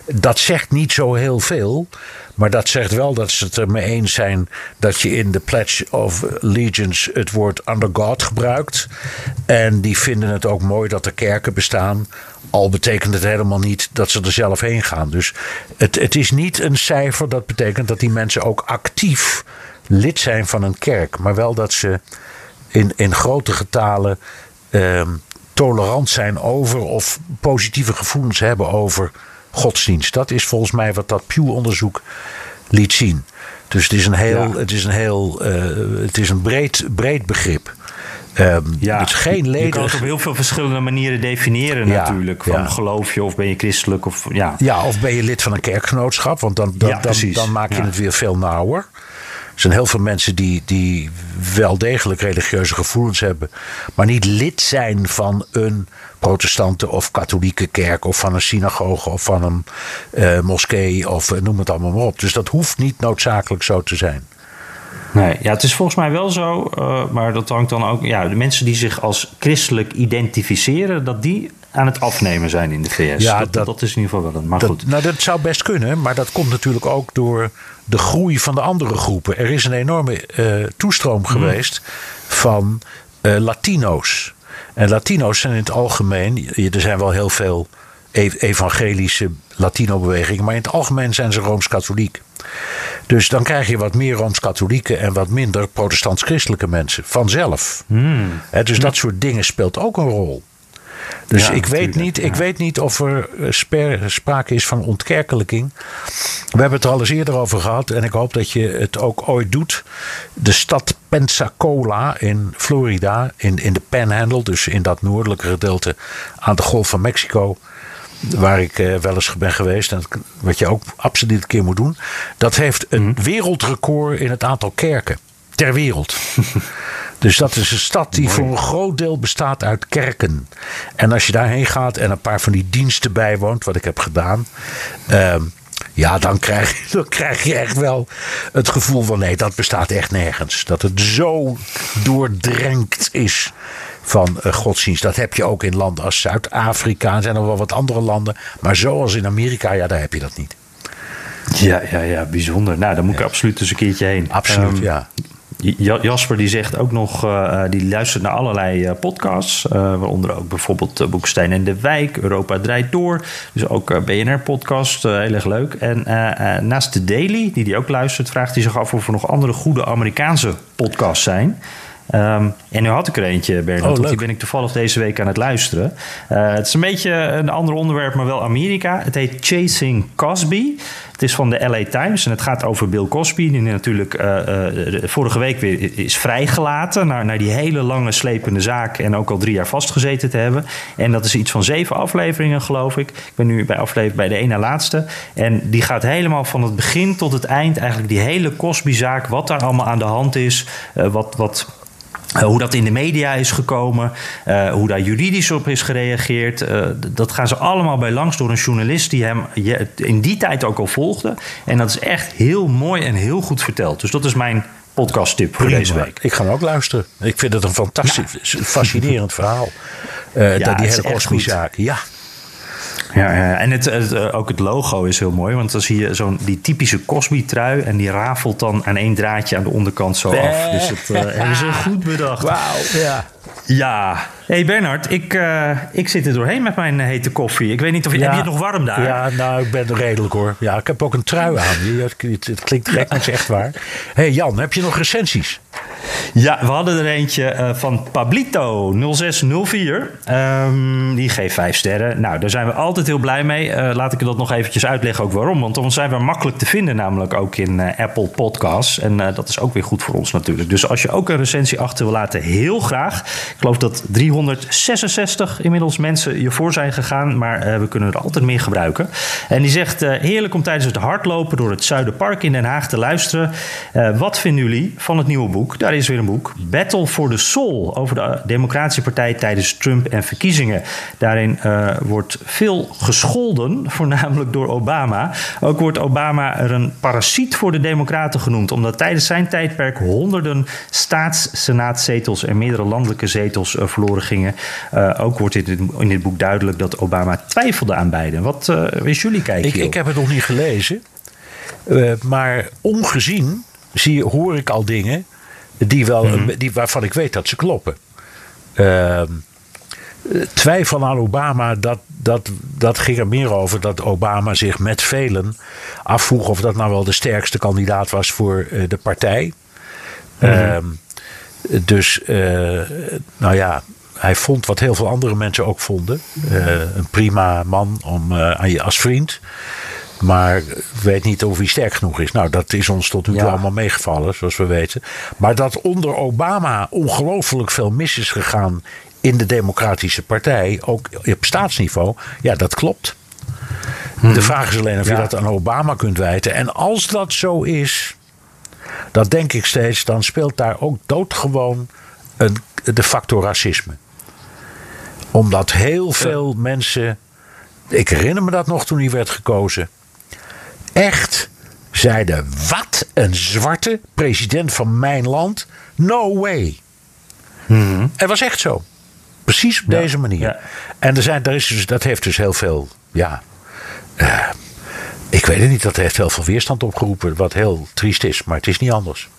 Speaker 3: Dat zegt niet zo heel veel. Maar dat zegt wel dat ze het ermee eens zijn dat je in de Pledge of Allegiance het woord under God gebruikt. En die vinden het ook mooi dat er kerken bestaan. Al betekent het helemaal niet dat ze er zelf heen gaan. Dus het, het is niet een cijfer dat betekent dat die mensen ook actief lid zijn van een kerk. Maar wel dat ze in, in grote getalen ehm, tolerant zijn over of positieve gevoelens hebben over godsdienst. Dat is volgens mij wat dat Pew-onderzoek liet zien. Dus het is een heel, het is een heel, uh, het is een breed, breed begrip. Um,
Speaker 1: ja,
Speaker 3: het is geen leden...
Speaker 1: Je kan het op heel veel verschillende manieren definiëren ja, natuurlijk. Van ja. geloof je of ben je christelijk of ja.
Speaker 3: Ja, of ben je lid van een kerkgenootschap. Want dan, dan, dan, dan, maak je het weer veel nauwer. Er zijn heel veel mensen die, die wel degelijk religieuze gevoelens hebben, maar niet lid zijn van een protestante of katholieke kerk of van een synagoge of van een uh, moskee of uh, noem het allemaal maar op. Dus dat hoeft niet noodzakelijk zo te zijn.
Speaker 1: Nee, ja, het is volgens mij wel zo, uh, maar dat hangt dan ook. Ja, de mensen die zich als christelijk identificeren, dat die aan het afnemen zijn in de VS. Ja, dat, dat, dat is in ieder geval wel een. Maar
Speaker 3: dat,
Speaker 1: goed.
Speaker 3: Nou, dat zou best kunnen, maar dat komt natuurlijk ook door de groei van de andere groepen. Er is een enorme uh, toestroom mm. geweest van uh, Latino's. En Latino's zijn in het algemeen, er zijn wel heel veel evangelische Latino-bewegingen, maar in het algemeen zijn ze rooms-katholiek. Dus dan krijg je wat meer rooms-katholieke en wat minder protestants-christelijke mensen vanzelf.
Speaker 1: Mm.
Speaker 3: He, dus dat soort dingen speelt ook een rol. Dus ja, ik, weet niet, ja. ik weet niet of er sprake is van ontkerkelijking. We hebben het er al eens eerder over gehad. En ik hoop dat je het ook ooit doet. De stad Pensacola in Florida. In, in de Panhandle. Dus in dat noordelijke gedeelte aan de Golf van Mexico. Waar ik uh, wel eens ben geweest. En wat je ook absoluut een keer moet doen. Dat heeft een mm. wereldrecord in het aantal kerken. Ter wereld. Dus dat is een stad die Mooi. voor een groot deel bestaat uit kerken. En als je daarheen gaat en een paar van die diensten bijwoont, wat ik heb gedaan. Uh, ja, dan krijg, dan krijg je echt wel het gevoel van nee, dat bestaat echt nergens. Dat het zo doordrenkt is van uh, godsdienst. Dat heb je ook in landen als Zuid-Afrika. Er zijn nog wel wat andere landen. Maar zoals in Amerika, ja, daar heb je dat niet.
Speaker 1: Ja, ja, ja, bijzonder. Nou, daar moet ik ja. absoluut eens een keertje heen.
Speaker 3: Absoluut, um, ja.
Speaker 1: Jasper die zegt ook nog, uh, die luistert naar allerlei uh, podcasts. Waaronder ook bijvoorbeeld Boekstein en de Wijk, Europa draait door. Dus ook BNR-podcast, heel erg leuk. En naast de Daily, die hij ook luistert, vraagt hij zich af of er nog andere goede Amerikaanse podcasts zijn. Um, en nu had ik er eentje, Bernard. Oh, die ben ik toevallig deze week aan het luisteren. Uh, het is een beetje een ander onderwerp, maar wel Amerika. Het heet Chasing Cosby. Het is van de LA Times en het gaat over Bill Cosby. Die natuurlijk uh, uh, vorige week weer is vrijgelaten... Naar, naar die hele lange slepende zaak... en ook al drie jaar vastgezeten te hebben. En dat is iets van zeven afleveringen, geloof ik. Ik ben nu bij aflevering bij de ene laatste. En die gaat helemaal van het begin tot het eind... eigenlijk die hele Cosby-zaak, wat daar allemaal aan de hand is... wat... wat uh, hoe dat in de media is gekomen, uh, hoe daar juridisch op is gereageerd. Uh, dat gaan ze allemaal bij langs door een journalist die hem in die tijd ook al volgde. En dat is echt heel mooi en heel goed verteld. Dus dat is mijn podcasttip voor deze week.
Speaker 3: Ik ga hem ook luisteren. Ik vind het een fantastisch, ja. fascinerend verhaal. ja, die hele Cosby-zaak. Ja.
Speaker 1: Ja, ja, en het, het, ook het logo is heel mooi. Want dan zie je zo'n die typische Cosby-trui. En die rafelt dan aan één draadje aan de onderkant zo af. Dus dat uh, hebben ze goed bedacht.
Speaker 3: Wauw, ja.
Speaker 1: Ja. hey Bernard, ik, uh, ik zit er doorheen met mijn hete koffie. Ik weet niet of je, ja. heb je het nog warm daar?
Speaker 3: Ja, nou, ik ben redelijk hoor. Ja, ik heb ook een trui aan. Het, het klinkt gek, maar het is echt waar. hey Jan, heb je nog recensies?
Speaker 1: Ja, we hadden er eentje uh, van Pablito 0604. Um, die geeft vijf sterren. Nou, daar zijn we altijd heel blij mee. Uh, laat ik dat nog eventjes uitleggen ook waarom. Want dan zijn we makkelijk te vinden namelijk ook in uh, Apple Podcasts. En dat is ook weer goed voor ons natuurlijk. Dus als je ook een recensie achter wil laten, heel graag. Ik geloof dat 300 466 inmiddels mensen hiervoor zijn gegaan, maar uh, we kunnen er altijd meer gebruiken. En die zegt: uh, Heerlijk om tijdens het hardlopen door het Zuiderpark in Den Haag te luisteren. Uh, wat vinden jullie van het nieuwe boek? Daar is weer een boek: Battle for the Soul over de Democratische Partij tijdens Trump en verkiezingen. Daarin wordt veel gescholden, voornamelijk door Obama. Ook wordt Obama er een parasiet voor de Democraten genoemd, omdat tijdens zijn tijdperk honderden staats-senaatzetels en meerdere landelijke zetels uh, verloren gingen. Uh, ook wordt in, in dit boek duidelijk dat Obama twijfelde aan beiden. Wat uh, is jullie kijk?
Speaker 3: Ik, ik, heb het nog niet gelezen. maar ongezien zie, hoor ik al dingen die wel, mm-hmm. die, waarvan ik weet dat ze kloppen. Ehm, twijfel aan Obama, dat, dat, dat ging er meer over dat Obama zich met velen afvroeg of dat nou wel de sterkste kandidaat was voor de partij. Mm dus, uh, nou ja, hij vond wat heel veel andere mensen ook vonden. Uh, een prima man om, uh, aan je als vriend. Maar weet niet of hij sterk genoeg is. Nou, dat is ons tot nu toe ja. allemaal meegevallen, zoals we weten. Maar dat onder Obama ongelooflijk veel mis is gegaan in de Democratische Partij, ook op staatsniveau, ja, dat klopt. De vraag is alleen of ja. je dat aan Obama kunt wijten. En als dat zo is, dat denk ik steeds, dan speelt daar ook doodgewoon een, de factor racisme. Omdat heel veel mensen, ik herinner me dat nog toen hij werd gekozen, echt zeiden: Wat een zwarte president van mijn land? No way. Mm Het was echt zo. Precies op ja, deze manier. Ja. En er zijn, er is dus, dat heeft dus heel veel. Ja, uh, ik weet het niet, dat heeft heel veel weerstand opgeroepen. Wat heel triest is, maar het is niet anders.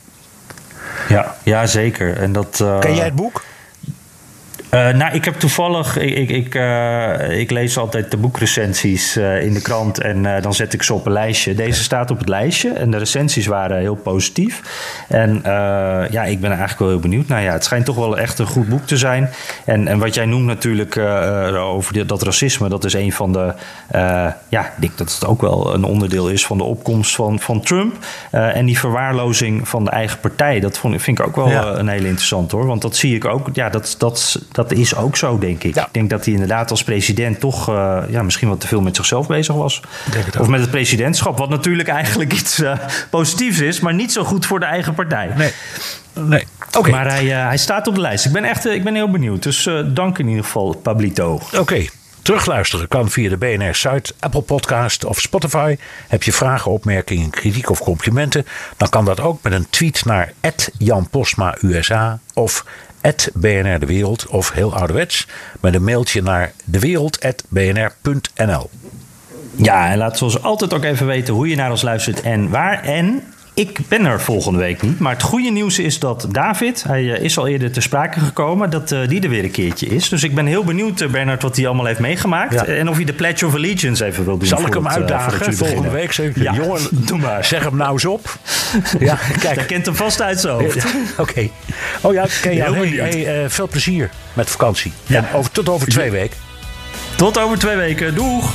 Speaker 1: Ja, ja zeker. En dat, uh...
Speaker 3: Ken jij het boek?
Speaker 1: Uh, nou, ik heb toevallig, ik, ik, ik, uh, ik lees altijd de boekrecensies uh, in de krant en dan zet ik ze op een lijstje. Deze staat op het lijstje en de recensies waren heel positief. En ja, ik ben eigenlijk wel heel benieuwd. Nou ja, het schijnt toch wel echt een goed boek te zijn. En, en wat jij noemt natuurlijk over die, dat racisme, dat is een van de, ja, ik denk dat het ook wel een onderdeel is van de opkomst van, van Trump. en die verwaarlozing van de eigen partij, dat vond, vind ik ook wel ja. een hele interessant hoor. Want dat zie ik ook, ja, dat, dat dat is ook zo, denk ik. Ja. Ik denk dat hij inderdaad als president toch uh, ja, misschien wat te veel met zichzelf bezig was. Of met het presidentschap, wat natuurlijk eigenlijk iets uh, positiefs is, maar niet zo goed voor de eigen partij.
Speaker 3: Nee. Nee. Okay.
Speaker 1: Maar hij, uh, hij staat op de lijst. Ik ben echt ik ben heel benieuwd. Dus dank in ieder geval, Pablito.
Speaker 3: Oké. Okay. Terugluisteren kan via de BNR site, Apple Podcast of Spotify. Heb je vragen, opmerkingen, kritiek of complimenten? Dan kan dat ook met een tweet naar Jan Postma USA of BNR De Wereld of heel ouderwets met een mailtje naar dewereld.bnr.nl.
Speaker 1: Ja, en laat zoals altijd ook even weten hoe je naar ons luistert en waar. En ik ben er volgende week niet. Maar het goede nieuws is dat David, hij eh, is al eerder te sprake gekomen, dat uh, die er weer een keertje is. Dus ik ben heel benieuwd, uh, Bernard, wat hij allemaal heeft meegemaakt. Ja. En of hij de Pledge of Allegiance even wil doen.
Speaker 3: Zal ik hem het, uitdagen volgende week? Ja. Jongen, doe maar. zeg hem nou eens op.
Speaker 1: ja, kijk. Hij kent hem vast uit zo.
Speaker 3: Oké. Okay. Oh ja, okay, ja hey, hey, veel plezier met vakantie. Ja. En over, tot over twee weken.
Speaker 1: Tot over twee weken. Doeg!